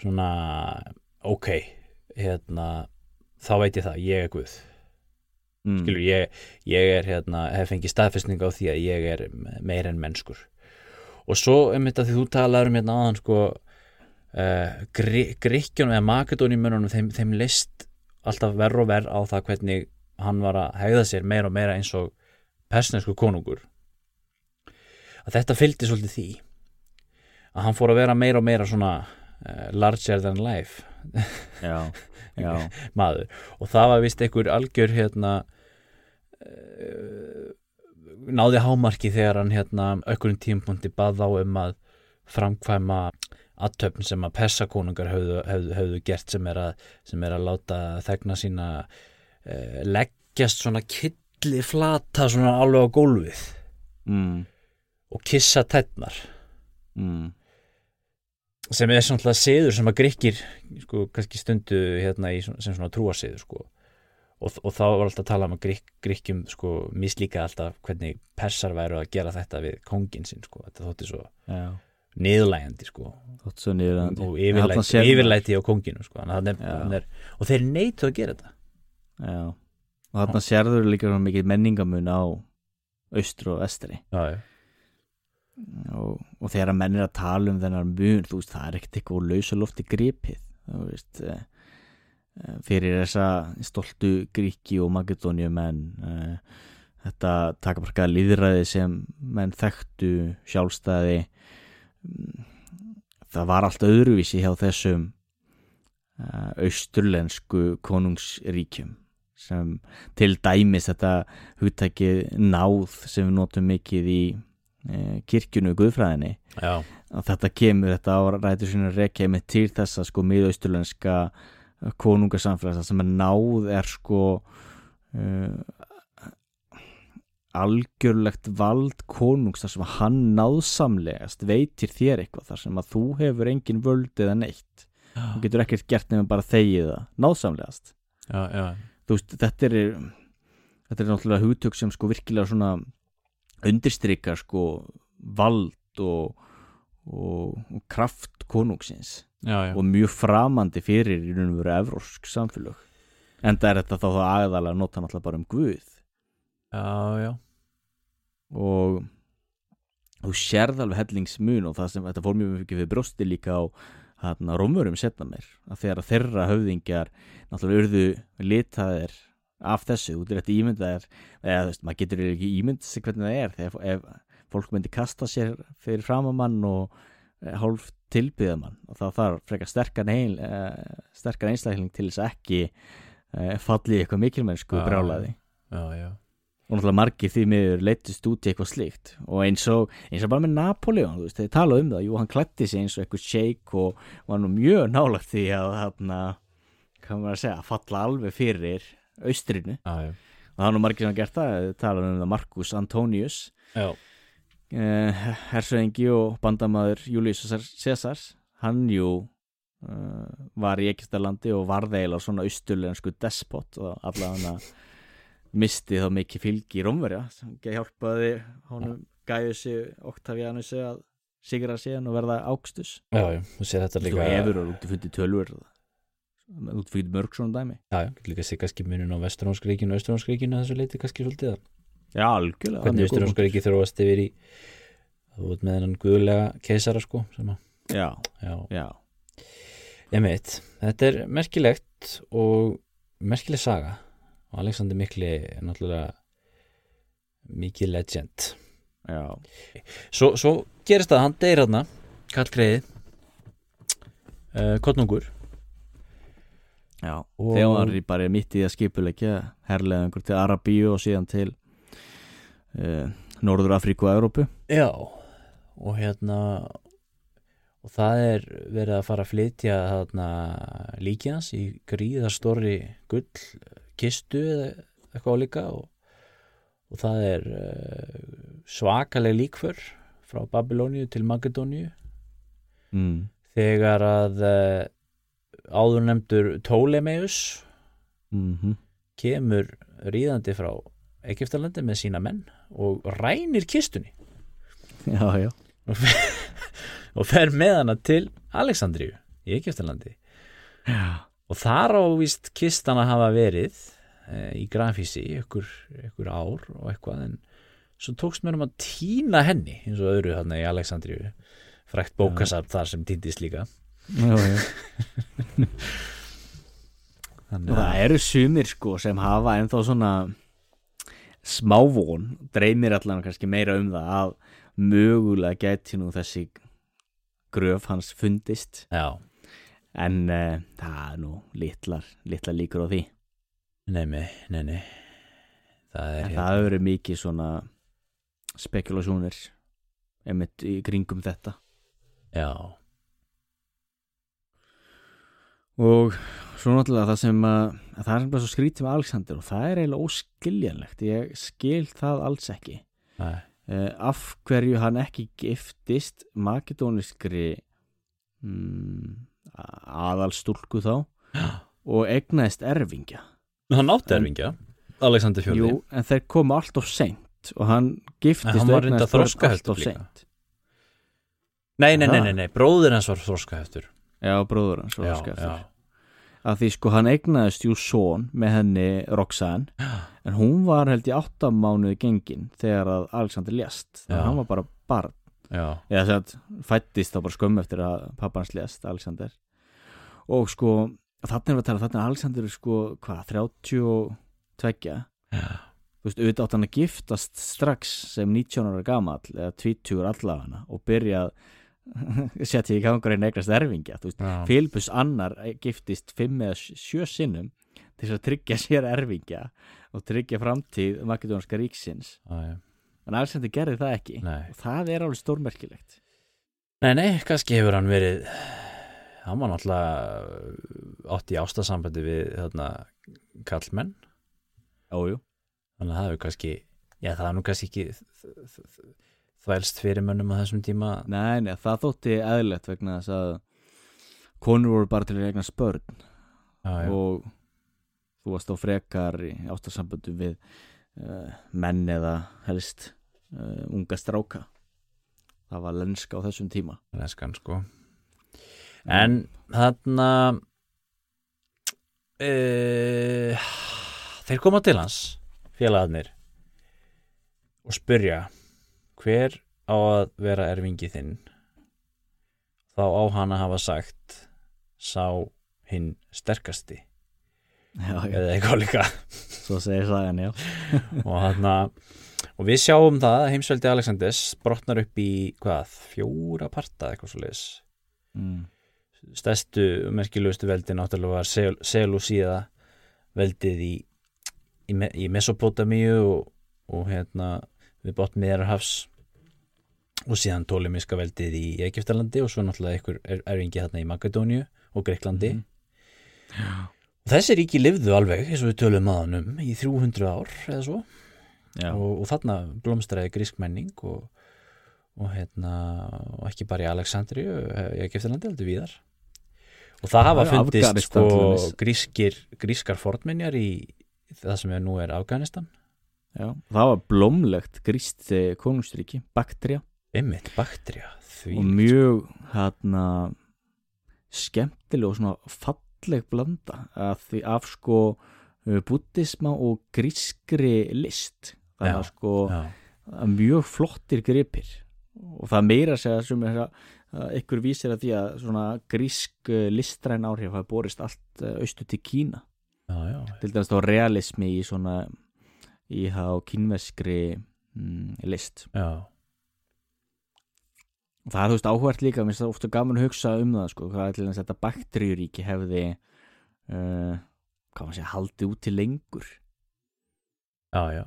svona ok, hérna þá veit ég það, ég er Guð mm. skilur, ég, ég er hérna, hef fengið staðfestning á því að ég er meir en mennskur. Og svo um þetta því þú talaður um hérna aðan sko uh, Gríkjunum eða Makedónimönunum þeim, þeim list alltaf verð og verð á það hvernig hann var að hegða sér meira og meira eins og persnesku konungur. Að þetta fylgdi svolítið því að hann fór að vera meira og meira svona uh, larger than life. Já, maður og það var vist einhver algjör hérna uh, náði hámarki þegar hann hérna aukurum tímpunkti bað á um að framkvæma aðtöfn sem að pessakonungar höfðu, höfðu, höfðu gert sem er að, sem er að láta þegna sína uh, leggjast svona killi flata svona alveg á gólfið mm. og kissa tætnar Mm. Sem er svona siður sem að grikkir sko, kannski stundu hérna í, sem svona trúasiður sko. og, og þá var alltaf að tala um að grikkjum sko, mislíka alltaf hvernig persar væru að gera þetta við kongin sinn sko. þetta þótti svo niðurlægandi sko. þótt svo niður og yfirlæti, yfirlæti á konginu sko. Er, er, og þeir neitu að gera þetta já, og þarna sérður líka mikið menningamun á austru og vestri já, já. Og, og þegar að menn er að tala um þennar mun, þú veist, það er ekkert eitthvað lausalofti gripið, þú veist eh, eh, fyrir þessa stoltu gríki og makedóniu menn eh, þetta takabarka líðræði sem menn þekktu sjálfstæði mm, það var allt öðruvísi hjá þessum austurlensku konungsríkjum sem til dæmis þetta hugtækið náð sem við notum mikið í kirkjunu guðfræðinni. Já, að þetta kemur þetta á rætur sína rekja með til þess að sko miðausturlenska konungarsamfélags sem að náð er sko uh, algjörlegt vald konungs þar sem hann náðsamlegast veitir þér eitthvað þar sem að þú hefur engin völd eða neitt. Þú getur ekkert gert nefnum bara þegið það náðsamlegast. Já, já, veist, þetta er þetta er náttúrulega hugtök sem sko virkilega svona undirstrykar sko vald og, og, og kraft konungsins já, já. og mjög framandi fyrir í raun og veru evrósk samfélög en það er þetta þá þá aðalega að nota náttúrulega bara um Guð já, já. og þú sérð alveg hellingsmun og það sem þetta fór mjög mikið við brjósti líka á rómurum setna mér að þegar þeirra höfðingjar náttúrulega urðu litaðir af þessu, út er þetta ímyndaðir eða þú veist, maður getur ekki ímynd sig hvernig það er þegar ef fólk myndi kasta sér fyrir framamann og e, hálf tilbyða mann og þá þarf frekar sterkan, heil, e, sterkan einstakling til þess að ekki e, falli í eitthvað mikilmennsku já. og náttúrulega margir því miður leittist út í eitthvað slíkt. Og eins og, eins og bara með Napoleon þú veist, þeir tala um það, jú hann klætti sig eins og eitthvað shake og var nú mjög nálagt því að þarna, hvað maður að segja, falla alveg fyrir austrinu já. og það er nú margir sem hafa gert það, þeir tala um það Marcus Antonius eh, hersöðingi og bandamaður Július Cæsars hann jú uh, var í Ekistarlandi og varð eiginlega svona austurlensku despot og allavega misti þá mikið fylgi í Rómverja sem hjálpaði honum Gaiusi Octavianusi að sigra síðan og verða ákstus já, já. þú sér þetta Þú líka hefur og út í fundið í fundið mörg svona dæmi. Já, já, líka sér kannski munin á Vesturnámskríkinu og Östurnámskríkinu að þessu leiti kannski svolítið Já, algjörlega hvernig Östurnámskríki þróast yfir í þú veit með hennan guðulega keisara sko. Já, já, já, ég meit þetta er merkilegt og merkileg saga. Og Alexander Mikli er náttúrulega mikið legend. Já. Svo, svo gerist það, hann deyr hérna Karl Greiði uh, Kottnungur Já, Og- þegar var ég bara mitt í að skipulegja herlega einhver til Arabíu og síðan til uh, Norður Afríku og Evrópu Já og hérna og það er verið að fara að flytja þarna líki hans í gríðastóri gull kistu eða eitthvað líka og, og það er uh, svakaleg líkför frá Babilóníu til Makedóníu mm. þegar að uh, áður nefndur Ptolemeus Mm kemur ríðandi frá Egyptalandi með sína menn og rænir kistunni. Já, já. Og fer, með hana til Alexandríu í Egyptalandi. Já, og þar á víst kistan að hafa verið e, í grafísi ykkur, ykkur ár og eitthvað en svo tókst mér um að týna henni eins og öðru þarna í Alexandríu. Frækt bókasafn þar sem týndist líka já, já. Þannig það eru sumir sko sem hafa ennþá svona smávón, dreymir allan kannski meira um það að mögulega gæti nú þessi gröf hans fundist. Já, en uh, það er nú litlar, litlar líkur á því. Nei, nei, nei, nei. það er það hefur verið mikið svona spekulasjónir einmitt í kringum þetta. Já, og svo náttúrulega það sem að, að það er bara svo skrítið með Alexander og það er eiginlega óskiljanlegt. Ég skil það alls ekki. Uh, af hverju hann ekki giftist makedóniskri mm, aðalstúlku þá og egnaðist erfingja. Hann átti erfingja Alexander Fjörði Jú, en þeir komu allt of seint og hann giftist En hann var allt of líka. nei, nei, nei, nei, nei, bróður hans var þroskaheftur Já, bróður hans var já, að því sko hann eignaðist jú son með henni Roxanne en hún var held í áttamánuði gengin þegar að Alexander lést. Þannig að hann var bara barn. Eða þess að fættist þá bara skömm eftir að pappans lést Alexander. Og sko þannig er að tala þannig að Alexander er sko hvað 32 já, þú veist auðvitað átt hann að giftast strax sem 19 ára gamall eða 20 allafana og byrja að setja í gangur einn eignast erfingja. Filipus annar giftist fimm eða sjö sinnum til þess að tryggja sér erfingja og tryggja framtíð makedónska ríksins já. en Alexander gerði það ekki Nei. og það er alveg stórmerkilegt nei, nei, kannski hefur hann verið hann var náttúrulega átt í ástasambandi við þarna kallmenn Ójú, þannig að það hefur kannski já, það er nú kannski ekki þvælst fyrir mönnum á þessum tíma? Nei, nei, það þótti eðlilegt vegna þess að konur voru bara til að regna spörn já, já, og þú varst á frekar í ástasamböndu við uh, menn eða helst uh, unga stráka. Það var lenska á þessum tíma. Lenskan sko. En þarna e, þeir koma til hans félagarnir og spyrja hver á að vera erfingi þinn? Þá á hann að hafa sagt sá hinn sterkasti. Já, já, eða eitthvað líka. Svo segir sagan, já. Og þarna og við sjáum það að heimsveldi Alexanders brotnar upp í hvað, fjóra parta eitthvað svo leis mm. stærstu og merkilegustu veldi náttúrulega var Sel Selúsíða veldið í, í, í Mesopotamíu og, og hérna við botn miðarhafs og síðan tólemiska veldið í Egiptalandi og svo náttúrulega einhver er, erfingi þarna í Makedóníu og Greiklandi Mhm. og þessi ríki lifðu alveg eins og við tölum aðan um í 300 ár eða svo. Og, og þarna blómstræði grísk menning og, og hérna og ekki bara í Alexandriu í Egiptalandi, heldur víðar. Og það hafa fundist sko grískir, grískar fornminjar í það sem er nú er Afganistan Já, það var blómlegt gríst konungstríki, Baktrija Einmitt, bakterja, því og mjög hérna skemmtileg og svona falleg blanda af því af sko búttisma og grískri list. Það Já, er sko já, að mjög flottir gripir. Og það meira að segja sem að að ykkur vísir að því að svona grísk eh, listræn áhrif hafa borist allt eh, austur til Kína. Já, til dæmis þá realismi í svona í þá kínveskri mm, list. Já, og það er þú veist áhvert líka mér finnst það ofta gaman að hugsa um það sko, hvað er til þess að þetta bakteríuríki hefði uh, hvað maður segja haldið út til lengur? Já, já,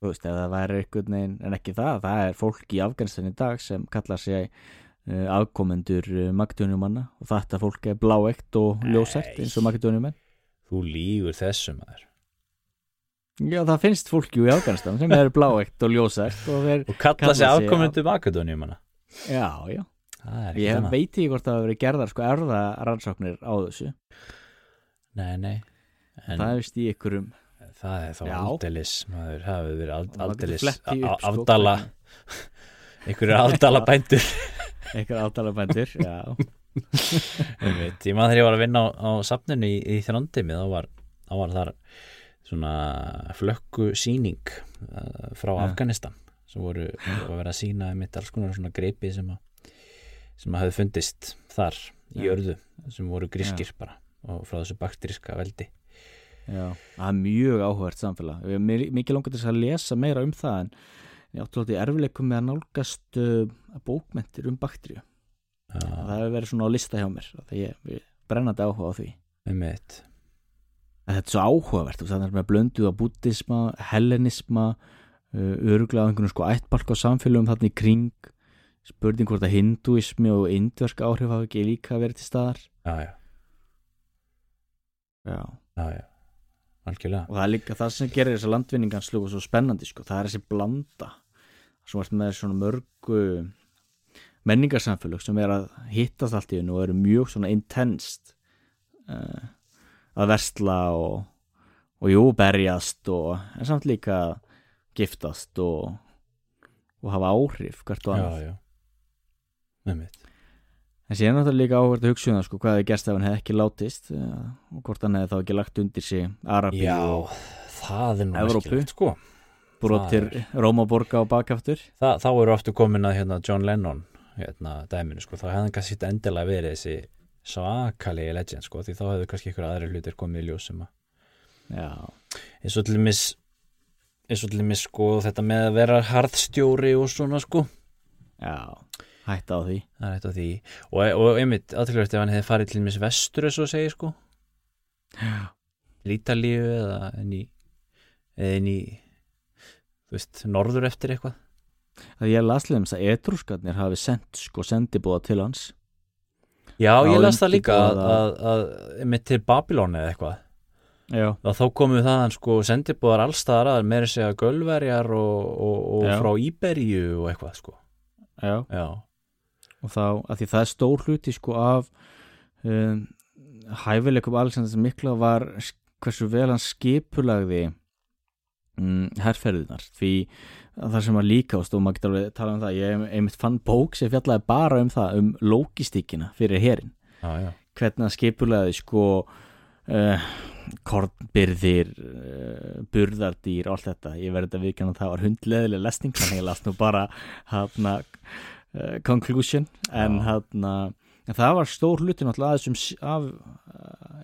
þú veist, ef það væri einhvern veginn en ekki það, það er fólk í Afganistan í dag sem kallar sig uh, afkomendur uh, makedóniumanna og þetta fólk er bláegt og Nei. ljósært eins og makedóniumenn þú lígur þessu maður Já, það finnst fólki í Afganistan sem er bláegt og ljósært og og kalla sig sig afkomendu Makedónium hana já, já. Er Ég þannig veit ekki hvort það hafa verið gerðar sko erða rannsóknir á þessu. Nei, nei. En Það er vist í ykkurum það er þá Já. aldeilis maður hafi verið ald, og maður getur aldeilis flett því upp, sko, afdala afdala bændur. Já. Ég maður þegar ég var að vinna á, á safninu í, í þröndimi þá var, var þar svona flökku síning uh, frá Ja. Afganistan sem voru að vera að sína mitt alls konar svona greipi sem að sem að hafi fundist þar í Ja. jörðu sem voru grískir bara og frá þessu bakteríska veldi. Já, það er mjög áhugavert samfélag. Mikið langar til að lesa meira um það en ég áttu átti erfileikum með að nálgast uh, bókmentir um bakteríu. Já, það hefur verið svona á lista hjá mér það ég brennandi áhuga á því. Einmitt en þetta er svo áhugavert það er með blönduð á búddisma, hellenisma uh, öruglega einhvern sko ættbalk á samfélögum þarna í kring. Spurning hvort að hinduismi og indversk áhrif hafa ekki líka verið til staðar. Já, já, Já. já, já, algjörlega. Og það er líka það sem gerir þessa landvinninganslögu svo spennandi sko, það er þessi blanda sem varst með svona mörgu menningarsamfélög sem er að hittast allt í hennu og eru mjög svona intenst uh, að versla og, og jú, berjast og en samt líka giftast og, og hafa áhrif hvert og já, annað já, einmitt en er náttúrulega líka áhverð að hugsa um það sko, hvað hefði gerst ef hann hefði ekki látist uh, og hvort hann hefði þá ekki lagt undir sig Arabi já, og það er nú Evrópu. sko. Brotir Rómaborga og bakaftur Þa, þá eru aftur komin að hérna, John Lennon hérna, dæminu, sko, þá hefði hann kannski endilega verið þessi svakalegi legend, sko, því þá hefðu kannski ykkur aðri hlutir komið í ljós sem að Já, eins og til dæmis eins og til dæmis, sko, þetta með að vera harðstjóri og svona, sko. Já, hætta á því. Það er eitt af því. Og, og einmitt, aðtilvægt ef hann hefði farið til dæmis vestur, eins og segir, sko. Lítalíu eða inn í eða inn í þú veist, norður eftir eitthvað. Það ég las liðum þess að etrúskarnir hafi sendt sko sendibúða til hans Já, ég las það líka að, að, að, einmitt til Babylon eða eitthvað. Þá komum þaðan sko sendibúðar allstaðar að meira segja gölverjar og, og, og frá Íberíu og eitthvað sko. Já. Já, og þá, að því það er stór hluti sko af um, hæfileikum Alexander mikla var hversu vel hann skipulagði um, herrferðunar því það sem var líka og maður getur alveg tala um það, ég einmitt fann bók sem fjallaði bara um það, um lógistíkina fyrir herin já, hvernig það skipulaði sko uh, kornbyrðir uh, burðardýr og allt þetta. Ég verði að viðkjanna að það var hundleðileg lesning þannig að ég las nú bara hana, uh, conclusion. En, Já. hana, en það var stór hluti náttúrulega af þessum s- af,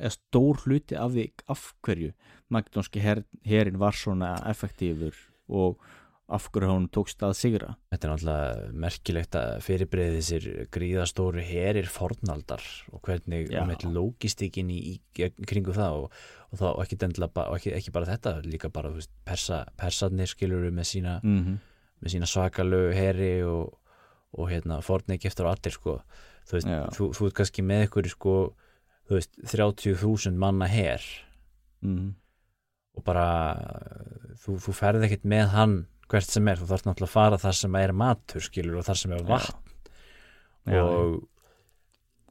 eða stór hluti af því af hverju makedónski her, herin var svona effektífur og af hverju hún tókst að sigra? Þetta er náttúrulega merkilegt að fyrirbreyði þessir gríðastóru herir fornaldar og hvernig lógistíkin í, í kringu það og, og þá ekki, ba- og ekki, ekki bara þetta líka bara veist, persa, persarnir skilur með sína mm -hmm. sína svakalögu heri og, og hérna forni giftur og allir sko. Þú þú, þú ert kannski með ykkur sko, þú veist, 30.000 manna her Mm og bara þú, þú ferð ekkert með hann hvert sem er, þú þarf náttúrulega að fara þar sem er matur skilur og þar sem er vatn. Já, og,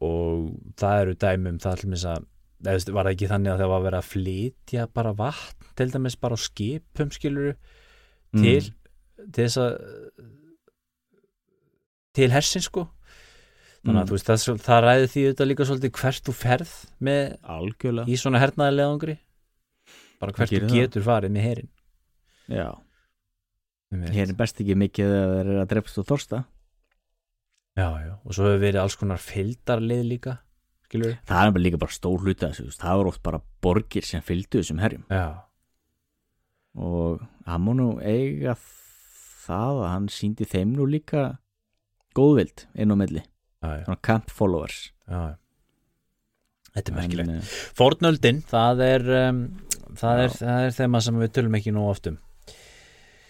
og það eru dæmum það mér að eða, var það ekki þannig að það var að vera að flytja bara vatn til dæmis bara á skipum skilur Mm. til til þess að til hersin sko. Þannig að Mm. þú veist, það, það ræði því þetta líka svolítið hvert þú ferð með algjörlega. í svona hernaðilegangri bara hvert þú það. getur farið með herin Já, hér er best ekki mikið að það er að drefst og þorsta. Já, já, og svo hefur verið alls konar fylgdarlið líka skilur við það er bara líka bara stór hluta það var oft bara borgir sem fylgdu þessum herjum. Já, og hann má nú eiga það að hann síndi þeim nú líka góðvild inn á milli, já, já, svona camp followers. Já. þetta er merkilegt. eh, Fornöldin, það er um, það, er, Já. það er þema sem við tölum ekki nú oft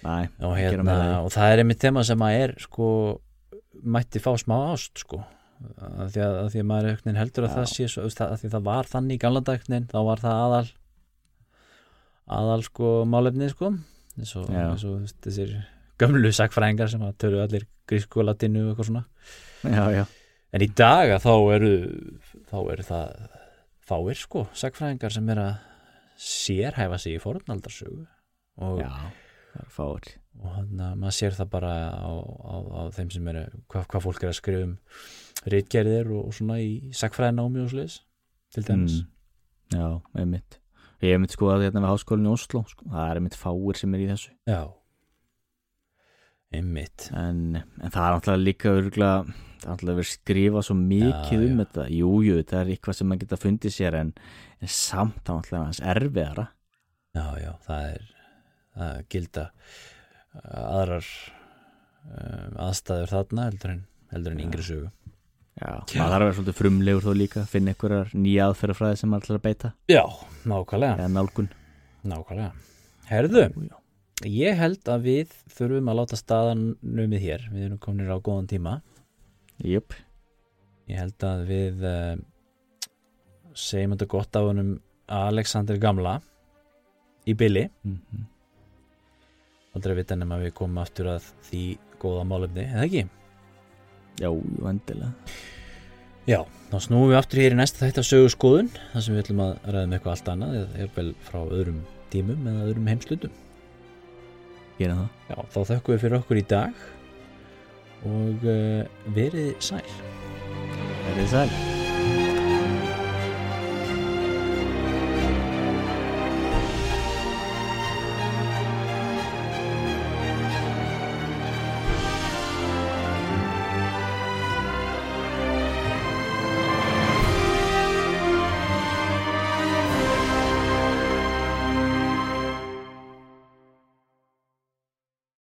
Næ, og, hérna, og það er einmitt þema sem að er sko mætti fá smá ást sko. Að því að, að því að maður heldur að Já. það sé svo, að því að það var þannig í gamla dagnin þá var það aðal aðal sko málefnið sko. Eins og, eins og þessir gömlu sakfræðingar sem að tölu allir grísku og latinu og eitthvað svona. Já, já, en í dag að þá eru þá eru það fáir sko sakfræðingar sem er að sérhæfa sig í fornaldarsögu. Og, já það er fáir og hann að maður sér það bara á, á, á þeim sem eru hvað, hvað fólk er að skrifa um ritgerðir og, og svona í sakfræðinámi og sliðis til dæmis. Mm. já, einmitt. Ég hef mitt sko að hérna við háskólinni í Oslo sko. það er einmitt fáir sem er í þessu. Já. Einmitt. En, en það er náttúrulega líka örgulega, það er náttúrulega verið skrifað svo mikið Já, um já. þetta. Jú, jú, það er eitthvað sem maður geta fundið sér en, en samt þá náttúrulega hans erfiðara. Já, já, það er er gilda uh, aðrar um, aðstæður þarna heldur en, heldur en Já. yngri sögu. Já, maður þarf að vera svolítið frumlegur þó líka finna einhverjar nýja aðferðafræði sem maður ætlar að beita. Já, nákvæmlega, eða nálgun. Nákvæmlega. Herðu, já. ég held að við þurfum að láta staðan numið hér. Við erum komin á góðan tíma. Jöp, Ég held að við uh, segjum þetta gott af honum Alexander Gamla í Billy mm aldrei að vita nema við komum aftur að því góða málefni, eða ekki? já, jú, endilega. Já, þá snúum við aftur hér í næsta þætt af sögu skoðun þar sem við ætlum að ræða með eitthvað allt annað eða er vel frá öðrum tímum eða öðrum heimslutum gera það, Já, þá þökkum við fyrir okkur í dag og uh, verið sæl. Verið sæl